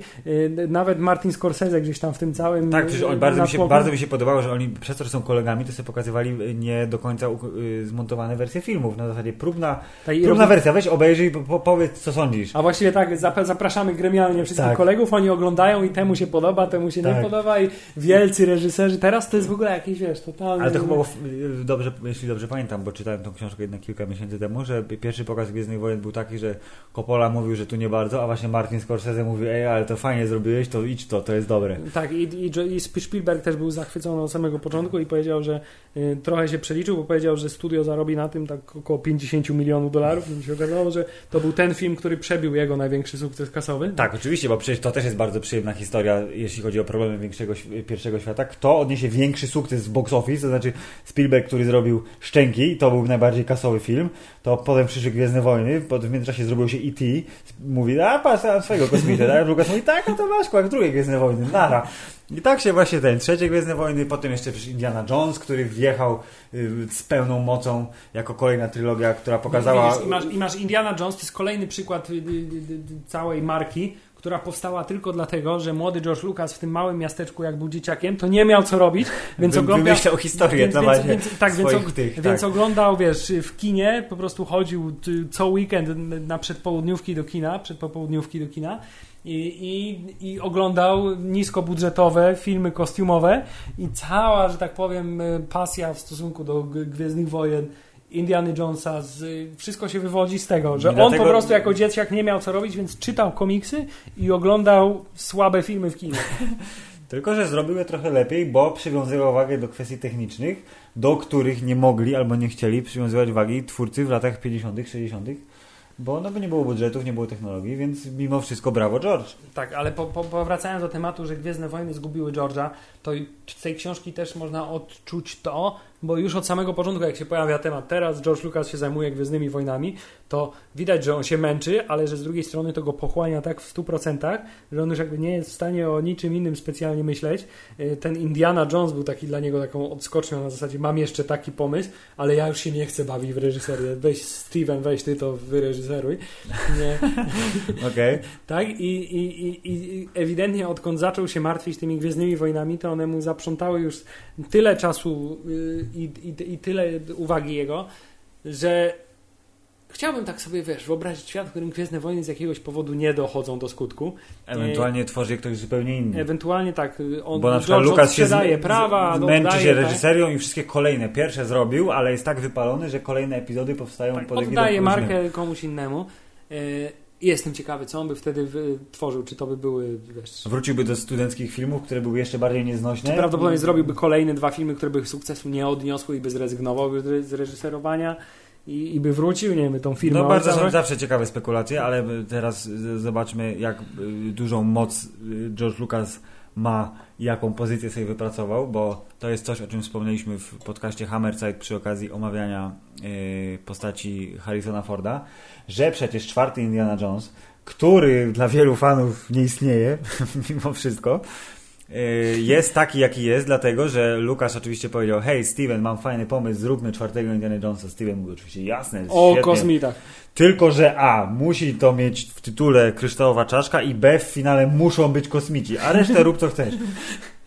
nawet Martin Scorsese gdzieś tam w tym całym Tak, przecież on, bardzo, mi się, bardzo mi się podobało, że oni przez to, że są kolegami, to sobie pokazywali nie do końca y, zmontowane wersje filmów. Na zasadzie próbna, Tak, i próbna robi- wersja, weź obejrzyj i po, po, powiedz, co sądzisz. A właściwie tak, zap- zapraszamy gremialnie wszystkich Tak. kolegów, oni oglądają i temu się podoba, temu się nie Tak. podoba i wielcy reżyserzy. Teraz to jest w ogóle jakieś, wiesz, totalnie... Ale to chyba, dobrze, jeśli dobrze pamiętam, bo czytałem tą książkę jednak kilka miesięcy temu, że pierwszy pokaz Gwiezdnych Wojen był taki, że Coppola mówił, że tu nie bardzo, a właśnie Martin Scorsese mówił, ej, ale to fajnie zrobiłeś, to idź to, to jest dobre. Tak, i, i, i Spielberg też był zachwycony od samego początku i powiedział, że y, trochę się przeliczył, bo powiedział, że studio zarobi na tym tak około 50 milionów dolarów. I się okazało, że to był ten film, który przebił jego największy sukces kasowy. Tak, oczywiście, bo przecież to też jest bardzo przyjemna historia, jeśli chodzi o problemy większego, pierwszego świata. Kto odniesie większy sukces z box office, to znaczy Spielberg, który zrobił Szczęki, to był najbardziej kasowy film, to potem przyszły Gwiezdne Wojny, potem w międzyczasie zrobił się E.T., mówi, a patrz, swojego kosmitę, tak? Lucas mówi, tak, no to masz, jak drugie Gwiezdne Wojny, nara. I tak się właśnie ten, trzecie Gwiezdne Wojny, potem jeszcze Indiana Jones, który wjechał z pełną mocą jako kolejna trylogia, która pokazała... Widzisz, i, masz, I masz Indiana Jones, to jest kolejny przykład y, y, y, całej marki, która powstała tylko dlatego, że młody George Lucas w tym małym miasteczku, jak był dzieciakiem, to nie miał co robić, więc oglądał... Wymyślał historię Więc, więc, więc, tak, więc, og- tych, więc tak. oglądał, wiesz, w kinie, po prostu chodził co weekend na przedpołudniówki do kina, przedpopołudniówki do kina i, i, i oglądał niskobudżetowe filmy kostiumowe i cała, że tak powiem, y, pasja w stosunku do Gwiezdnych Wojen Indiana Jonesa, z, wszystko się wywodzi z tego, że on Dlatego- po prostu jako dzieciak nie miał co robić, więc czytał komiksy i oglądał słabe filmy w kinie. Tylko, że zrobił je trochę lepiej, bo przywiązywał wagę do kwestii technicznych, do których nie mogli albo nie chcieli przywiązywać wagi twórcy w latach 50., 60., bo no by nie było budżetów, nie było technologii, więc mimo wszystko brawo George. Tak, ale po, po, powracając do tematu, że Gwiezdne Wojny zgubiły George'a, to z tej książki też można odczuć to, bo już od samego początku, jak się pojawia temat teraz, George Lucas się zajmuje Gwiezdnymi Wojnami, to widać, że on się męczy, ale że z drugiej strony to go pochłania tak w 100%, że on już jakby nie jest w stanie o niczym innym specjalnie myśleć. Y, ten Indiana Jones był taki dla niego taką odskocznią na zasadzie mam jeszcze taki pomysł, ale ja już się nie chcę bawić w reżyserię. Weź Steven, weź ty to wyreżyseruj. Nie. Okay. Tak? I, i, i, I ewidentnie odkąd zaczął się martwić tymi Gwiezdnymi Wojnami, to one mu zaprzątały już tyle czasu y, i, i, i tyle uwagi jego, że chciałbym tak sobie, wiesz, wyobrazić świat, w którym Gwiezdne Wojny z jakiegoś powodu nie dochodzą do skutku. Ewentualnie tworzy ktoś zupełnie inny. Ewentualnie tak. On, Bo na przykład Lukas się z... prawa, męczy się tak? reżyserią tak? i wszystkie kolejne. Pierwsze zrobił, ale jest tak wypalony, że kolejne epizody powstają tak, pod Oddaje markę komuś innemu. Jestem ciekawy, co on by wtedy tworzył. Czy to by były, wiesz... Wróciłby do studenckich filmów, które były jeszcze bardziej nieznośne? Czy prawdopodobnie zrobiłby kolejne dwa filmy, które by sukcesu nie odniosły i by zrezygnował z reżyserowania? i, i by wrócił, nie wiem, tą firmę. No bardzo są zawsze ciekawe spekulacje, ale teraz zobaczmy, jak y, dużą moc y, George Lucas ma jaką pozycję sobie wypracował, bo to jest coś, o czym wspomnieliśmy w podcaście Hammerside przy okazji omawiania y, postaci Harrisona Forda, że przecież czwarty Indiana Jones, który dla wielu fanów nie istnieje, mimo wszystko, jest taki, jaki jest, dlatego, że Lukas oczywiście powiedział, hej Steven, mam fajny pomysł, zróbmy czwartego Indiana Jonesa. Steven mówił oczywiście, jasne, O, świetnie. kosmita. Tylko, że A, musi to mieć w tytule kryształowa czaszka i B, w finale muszą być kosmici, a resztę rób co chcesz.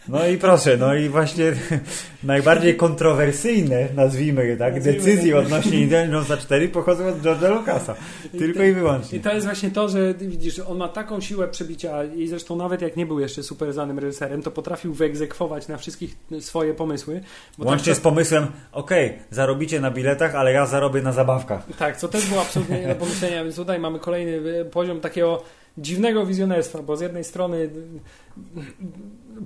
No i proszę, no i właśnie najbardziej kontrowersyjne, nazwijmy je tak, nazwijmy decyzje tak. odnośnie Indiana Jonesa 4 pochodzą od George'a Lucasa. Tylko i, i wyłącznie. I to jest właśnie to, że widzisz, on ma taką siłę przebicia i zresztą nawet jak nie był jeszcze super znanym reżyserem, to potrafił wyegzekwować na wszystkich swoje pomysły. Łącznie tak, z pomysłem, okej, okay, zarobicie na biletach, ale ja zarobię na zabawkach. Tak, co też było absolutnie nie do pomyślenia, więc tutaj mamy kolejny poziom takiego dziwnego wizjonerstwa, bo z jednej strony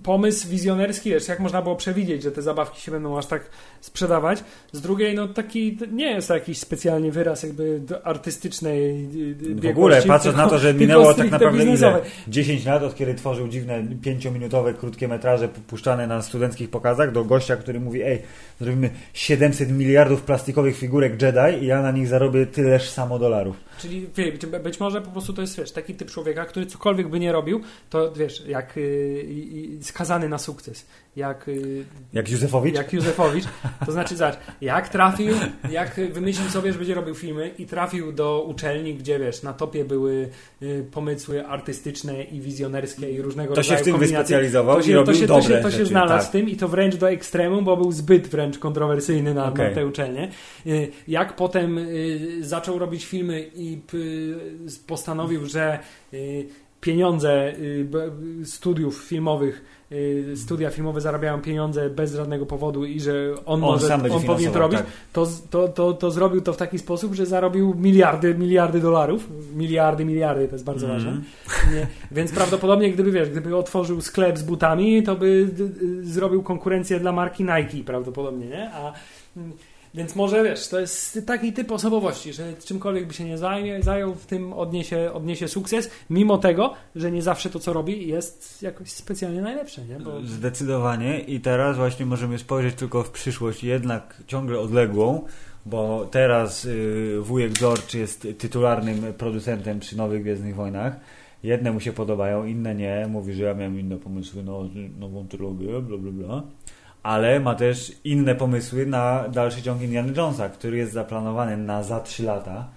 pomysł wizjonerski, wiesz, jak można było przewidzieć, że te zabawki się będą aż tak sprzedawać. Z drugiej, no taki nie jest jakiś specjalnie wyraz jakby artystycznej W ogóle, patrząc na to, że minęło tak naprawdę ile? 10 lat, od kiedy tworzył dziwne pięciominutowe, krótkie metraże puszczane na studenckich pokazach do gościa, który mówi, ej, zrobimy 700 miliardów plastikowych figurek Jedi i ja na nich zarobię tyleż samo dolarów. Czyli być może po prostu to jest, wiesz, taki typ człowieka, który cokolwiek by nie robił, to wiesz, jak yy, skazany na sukces. Jak, yy, jak Józefowicz? Jak Józefowicz. To znaczy, zobacz, jak trafił, jak wymyślił sobie, że będzie robił filmy i trafił do uczelni, gdzie wiesz, na topie były yy, pomysły artystyczne i wizjonerskie i różnego to rodzaju To się w tym wyspecjalizował to się, i robił to się, dobre to się, to się rzeczy, znalazł tak. w tym i to wręcz do ekstremum, bo był zbyt wręcz kontrowersyjny na, okay. na tę uczelnię. Y, jak potem y, zaczął robić filmy i postanowił, że y, pieniądze studiów filmowych Y, studia filmowe zarabiają pieniądze bez żadnego powodu i że on, on może, on powinien to robić, tak. to, to, to, to zrobił to w taki sposób, że zarobił miliardy, miliardy dolarów. Miliardy, miliardy, to jest bardzo mm. ważne. Nie? Więc prawdopodobnie, gdyby wiesz, gdyby otworzył sklep z butami, to by zrobił konkurencję dla marki Nike prawdopodobnie, nie? A mm, więc może wiesz, to jest taki typ osobowości, że czymkolwiek by się nie zajmie, zajął, w tym odniesie, odniesie sukces, mimo tego, że nie zawsze to, co robi, jest jakoś specjalnie najlepsze. Nie? Bo... Zdecydowanie i teraz właśnie możemy spojrzeć tylko w przyszłość, jednak ciągle odległą, bo teraz y, wujek George jest tytularnym producentem przy Nowych Gwiezdnych Wojnach. Jedne mu się podobają, inne nie. Mówi, że ja miałem inne pomysły na nową trylogię, bla bla bla ale ma też inne pomysły na dalszy ciąg Indiana Jonesa, który jest zaplanowany na za 3 lata.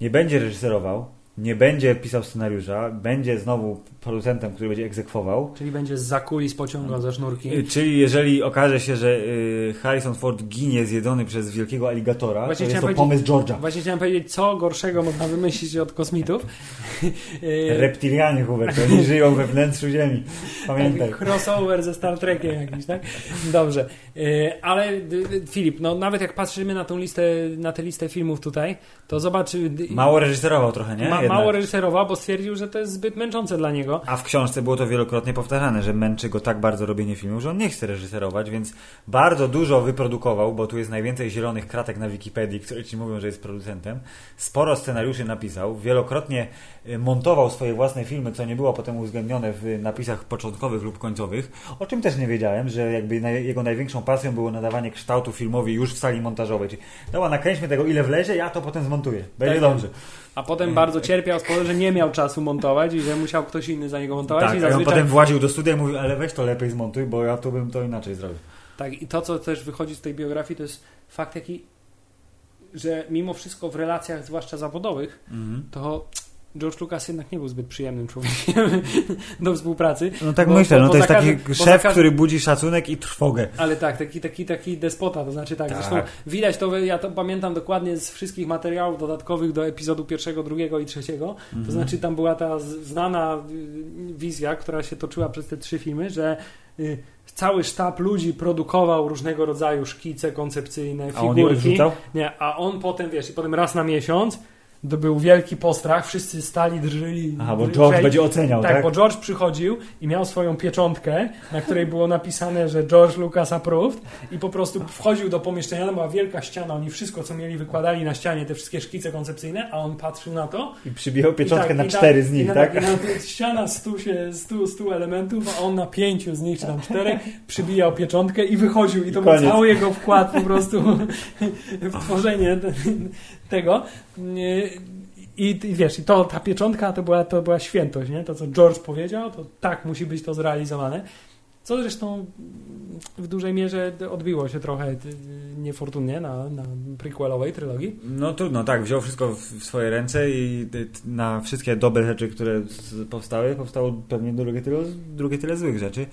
Nie będzie reżyserował, nie będzie pisał scenariusza, będzie znowu producentem, który będzie egzekwował. Czyli będzie z kulis pociągał za sznurki. Y, czyli jeżeli okaże się, że y, Harrison Ford ginie zjedzony przez wielkiego aligatora, właśnie to jest to pomysł George'a. Właśnie chciałem powiedzieć, co gorszego można wymyślić od kosmitów. Y, Reptilianie, Hubert, oni żyją we wnętrzu Ziemi. Pamiętaj. Tak, crossover ze Star Trekiem jakiś, tak? Dobrze. Ale Filip, no nawet jak patrzymy na tą listę, na tę listę filmów tutaj, to zobacz... Mało reżyserował trochę, nie? Ma, jednak. mało reżyserował, bo stwierdził, że to jest zbyt męczące dla niego. A w książce było to wielokrotnie powtarzane, że męczy go tak bardzo robienie filmów, że on nie chce reżyserować, więc bardzo dużo wyprodukował, bo tu jest najwięcej zielonych kratek na Wikipedii, które ci mówią, że jest producentem. Sporo scenariuszy napisał, wielokrotnie y, montował swoje własne filmy, co nie było potem uwzględnione w napisach początkowych lub końcowych, o czym też nie wiedziałem, że jakby jego największą pasją było nadawanie kształtu filmowi już w sali montażowej. Czyli dobra, nakręćmy tego ile wlezie, ja to potem zmontuję. Będzie Tak. dobrze. A potem bardzo cierpiał z powodu, że nie miał czasu montować i że musiał ktoś inny za niego montować. Tak, i a on zazwyczaj... potem właził do studia i mówił, ale weź to lepiej zmontuj, bo ja tu bym to inaczej zrobił. Tak, i to, co też wychodzi z tej biografii, to jest fakt taki, że mimo wszystko w relacjach, zwłaszcza zawodowych, to George Lucas jednak nie był zbyt przyjemnym człowiekiem do współpracy. No tak Bo- myślę, no to jest taki szef, każdym- który budzi szacunek i trwogę. Ale tak, taki, taki, taki despota, to znaczy tak, Tak. zresztą widać to, ja to pamiętam dokładnie z wszystkich materiałów dodatkowych do epizodu pierwszego, drugiego i trzeciego, Mhm. to znaczy tam była ta znana y, wizja, która się toczyła przez te trzy filmy, że y, cały sztab ludzi produkował różnego rodzaju szkice koncepcyjne, A on je figurki. Nie, a on potem, wiesz, i potem raz na miesiąc to był wielki postrach, wszyscy stali, drżyli. Aha, bo drżeli. George będzie oceniał, Tak, tak? bo George przychodził i miał swoją pieczątkę, na której było napisane, że George Lucas approved i po prostu wchodził do pomieszczenia, tam była wielka ściana, oni wszystko, co mieli, wykładali na ścianie, te wszystkie szkice koncepcyjne, a on patrzył na to. I przybijał pieczątkę i tak, na i tak- cztery z i nich, na, tak? I na, ściana stu, się, stu, stu elementów, a on na pięciu z nich, czy tam czterech, przybijał pieczątkę i wychodził i to był Koniec. cały jego wkład po prostu w tworzenie tego. I, I wiesz, i to, ta pieczątka to była, to była świętość, nie? To, co George powiedział, to tak musi być to zrealizowane. Co zresztą w dużej mierze odbiło się trochę y, niefortunnie na, na prequelowej trylogii. No trudno, tak, wziął wszystko w swoje ręce i y, na wszystkie dobre rzeczy, które powstały, powstało pewnie drugie tyle, drugie tyle złych rzeczy.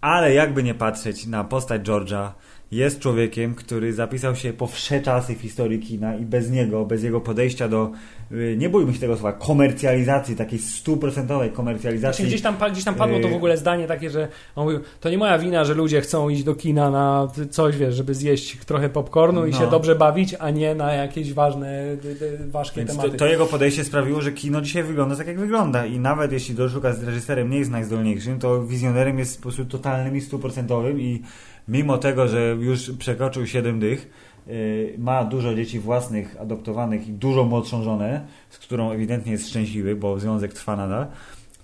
Ale jakby nie patrzeć na postać George'a, jest człowiekiem, który zapisał się po wsze czasy w historii kina i bez niego, bez jego podejścia do, y, nie bójmy się tego słowa, komercjalizacji, takiej stuprocentowej komercjalizacji. Właśnie gdzieś tam, gdzieś tam padło to w Yy. ogóle zdanie takie, że on mówił, to nie moja wina, że ludzie chcą iść do kina na coś, wiesz, żeby zjeść trochę popcornu i No. się dobrze bawić, a nie na jakieś ważne, y, y, ważkie Więc to, tematy. to jego podejście sprawiło, że kino dzisiaj wygląda tak, jak wygląda. I nawet jeśli George Lucas reżyserem nie jest najzdolniejszym, to wizjonerem jest po prostu totalnym i stuprocentowym i mimo tego, że już przekroczył 7 dych, yy, ma dużo dzieci własnych, adoptowanych i dużo młodszą żonę, z którą ewidentnie jest szczęśliwy, bo związek trwa nadal,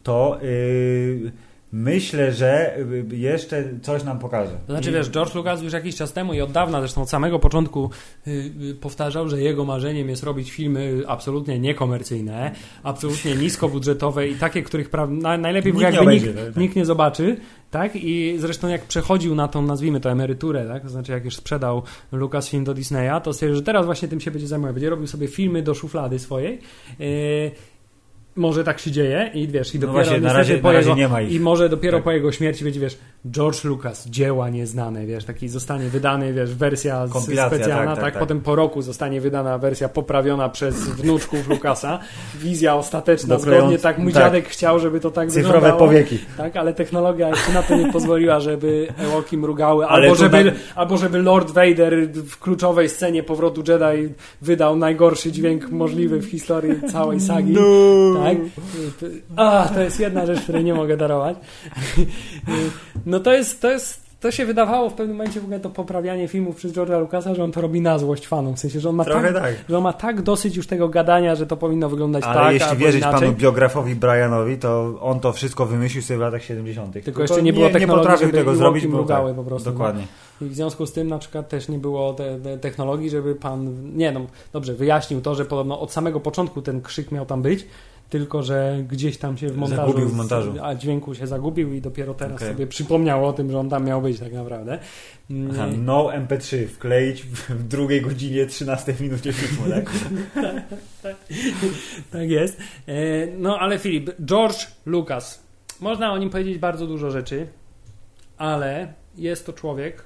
to yy, myślę, że yy, jeszcze coś nam pokaże. To znaczy, I- wiesz, George Lucas już jakiś czas temu i od dawna, zresztą od samego początku y, y, powtarzał, że jego marzeniem jest robić filmy absolutnie niekomercyjne, absolutnie niskobudżetowe i takie, których pra- na, najlepiej Nikt nie jakby obejrzy, nikt, tak. nikt nie zobaczy, tak? I zresztą jak przechodził na tą, nazwijmy to, emeryturę, tak? To znaczy jak już sprzedał Lucasfilm do Disneya, to stwierdził, że teraz właśnie tym się będzie zajmował. Będzie robił sobie filmy do szuflady swojej. Może tak się dzieje i wiesz, i No dopiero właśnie, na razie, po na razie jego, nie ma ich. i może dopiero Tak. po jego śmierci będzie, wiesz, George Lucas, dzieła nieznane, wiesz, taki zostanie wydany, wiesz, wersja Kompilacja, specjalna, tak, tak, tak, tak. potem po roku zostanie wydana wersja poprawiona przez wnuczków Lucasa, wizja ostateczna, Doklejąc- zgodnie tak mój tak. dziadek chciał, żeby to tak Cyfrowe wyglądało. powieki. Tak, ale technologia jeszcze na to nie pozwoliła, żeby Ewoki mrugały, Ale albo żeby, na- albo żeby Lord Vader w kluczowej scenie powrotu Jedi wydał najgorszy dźwięk możliwy w historii całej sagi. Tak? A, to jest jedna rzecz, której nie mogę darować. No to jest, to jest, to się wydawało w pewnym momencie w ogóle to poprawianie filmów przez George'a Lucasa, że on to robi na złość fanom. W sensie, że on ma, Trochę tak, tak. że on ma tak dosyć już tego gadania, że to powinno wyglądać Ale tak, jeśli albo wierzyć inaczej. panu biografowi Brianowi, to on to wszystko wymyślił sobie w latach 70. Tylko jeszcze nie było nie technologii, potrafił żeby tego zrobić, bo mrugały tak, po prostu, Dokładnie. I w związku z tym na przykład też nie było te, te technologii, żeby pan, nie no, dobrze, wyjaśnił to, że podobno od samego początku ten krzyk miał tam być, tylko że gdzieś tam się w montażu, Zagubił w montażu. a dźwięku się zagubił i dopiero teraz Okej. sobie przypomniał o tym, że on tam miał być tak naprawdę. Mm, Aha, no MP3 wkleić w, w drugiej godzinie 13 minucie filmu, tak? Tak jest. E, No ale Filip, George Lucas. Można o nim powiedzieć bardzo dużo rzeczy, ale jest to człowiek,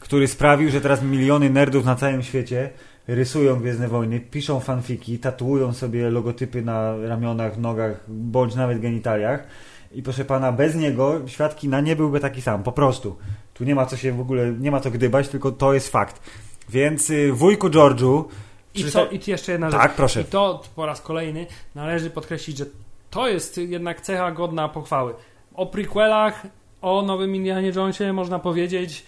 Który sprawił, że teraz miliony nerdów na całym świecie rysują Gwiezdne Wojny, piszą fanfiki, tatuują sobie logotypy na ramionach, nogach, bądź nawet genitaliach. I proszę pana, bez niego świat kina nie byłby taki sam, po prostu. Tu nie ma co się w ogóle, nie ma co gdybać, tylko to jest fakt. Więc y, wujku George'u, I, co, te- I jeszcze jedna rzecz. Tak, proszę. I to po raz kolejny należy podkreślić, że to jest jednak cecha godna pochwały. O prequelach, o nowym Indianie Jonesie można powiedzieć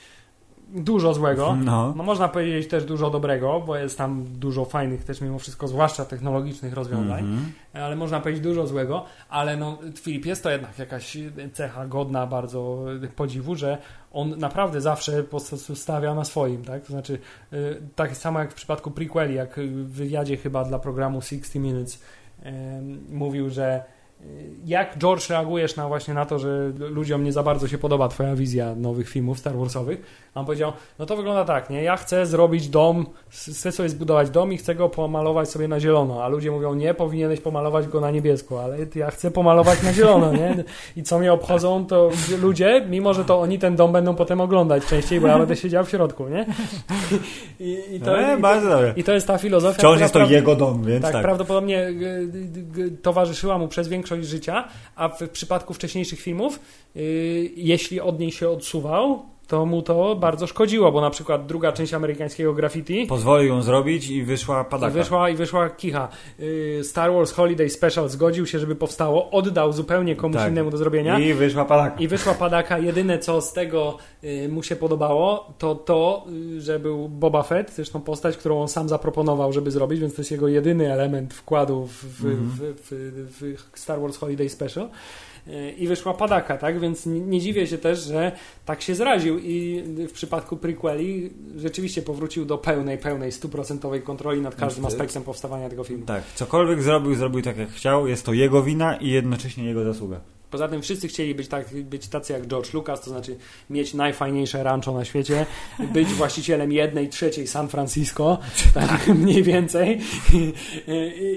dużo złego. No. No można powiedzieć też dużo dobrego, bo jest tam dużo fajnych też mimo wszystko, zwłaszcza technologicznych rozwiązań, Mhm. ale można powiedzieć dużo złego, ale no Filip jest to jednak jakaś cecha godna bardzo podziwu, że on naprawdę zawsze po prostu stawia na swoim, tak? To znaczy y, tak samo jak w przypadku prequeli, jak w wywiadzie chyba dla programu 60 Minutes mówił, że jak George reagujesz na właśnie na to, że ludziom nie za bardzo się podoba twoja wizja nowych filmów Star Warsowych, a on powiedział, no to wygląda tak, nie? Ja chcę zrobić dom, chcę sobie zbudować dom i chcę go pomalować sobie na zielono, a ludzie mówią, nie, powinieneś pomalować go na niebiesko, ale ja chcę pomalować na zielono, nie? I co mnie obchodzą, to ludzie, mimo że to oni ten dom będą potem oglądać częściej, bo ja będę siedział w środku, nie? I, i, to, E, i, to. I to jest ta filozofia, Wciąż jest to jego dom, więc tak, tak. prawdopodobnie y, y, y, towarzyszyła mu przez większość życia, a w przypadku wcześniejszych filmów, y, jeśli od niej się odsuwał, to mu to bardzo szkodziło, bo na przykład druga część amerykańskiego graffiti Pozwolił ją zrobić i wyszła i padaka. wyszła, i wyszła kicha. Y, Star Wars Holiday Special zgodził się, żeby powstało, oddał zupełnie komuś Tak. innemu do zrobienia. I wyszła padaka. I wyszła padaka. Jedyne, co z tego y, mu się podobało, to to, y, że był Boba Fett, zresztą postać, którą on sam zaproponował, żeby zrobić, więc to jest jego jedyny element wkładu w, w, Mhm. w, w, w Star Wars Holiday Special. Y, I wyszła padaka, tak? Więc nie, nie dziwię się też, że tak się zraził i w przypadku prequeli rzeczywiście powrócił do pełnej, pełnej, stuprocentowej kontroli nad każdym aspektem powstawania tego filmu. Tak, cokolwiek zrobił, zrobił tak jak chciał. Jest to jego wina i jednocześnie jego zasługa. Poza tym wszyscy chcieli być, tak, być tacy jak George Lucas, to znaczy mieć najfajniejsze rancho na świecie, być właścicielem jednej trzeciej San Francisco, tak mniej więcej I,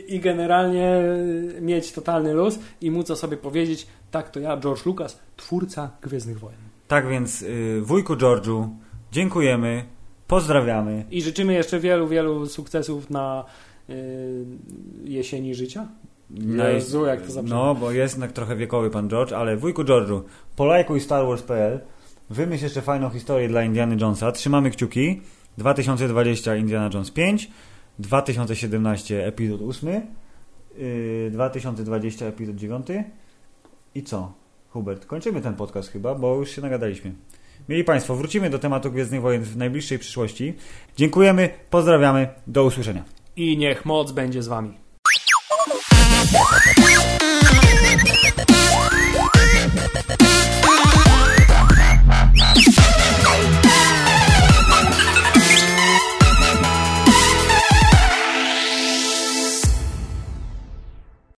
i generalnie mieć totalny luz i móc o sobie powiedzieć, tak to ja, George Lucas, twórca Gwiezdnych Wojen. Tak więc, y, wujku George'u, dziękujemy, pozdrawiamy. I życzymy jeszcze wielu, wielu sukcesów na y, jesieni życia. Jezu, jak to zabrzmi. No, bo jest jednak trochę wiekowy pan George, ale wujku George'u, polajkuj Star Wars.pl, wymyśl jeszcze fajną historię dla Indiana Jonesa, trzymamy kciuki, 2020 Indiana Jones 5, 2017 epizod 8, yy, 2020 epizod 9 i co? Hubert, kończymy ten podcast chyba, bo już się nagadaliśmy. Mieli Państwo, wrócimy do tematu Gwiezdnych Wojen w najbliższej przyszłości. Dziękujemy, pozdrawiamy, do usłyszenia. I niech moc będzie z wami. Yeah.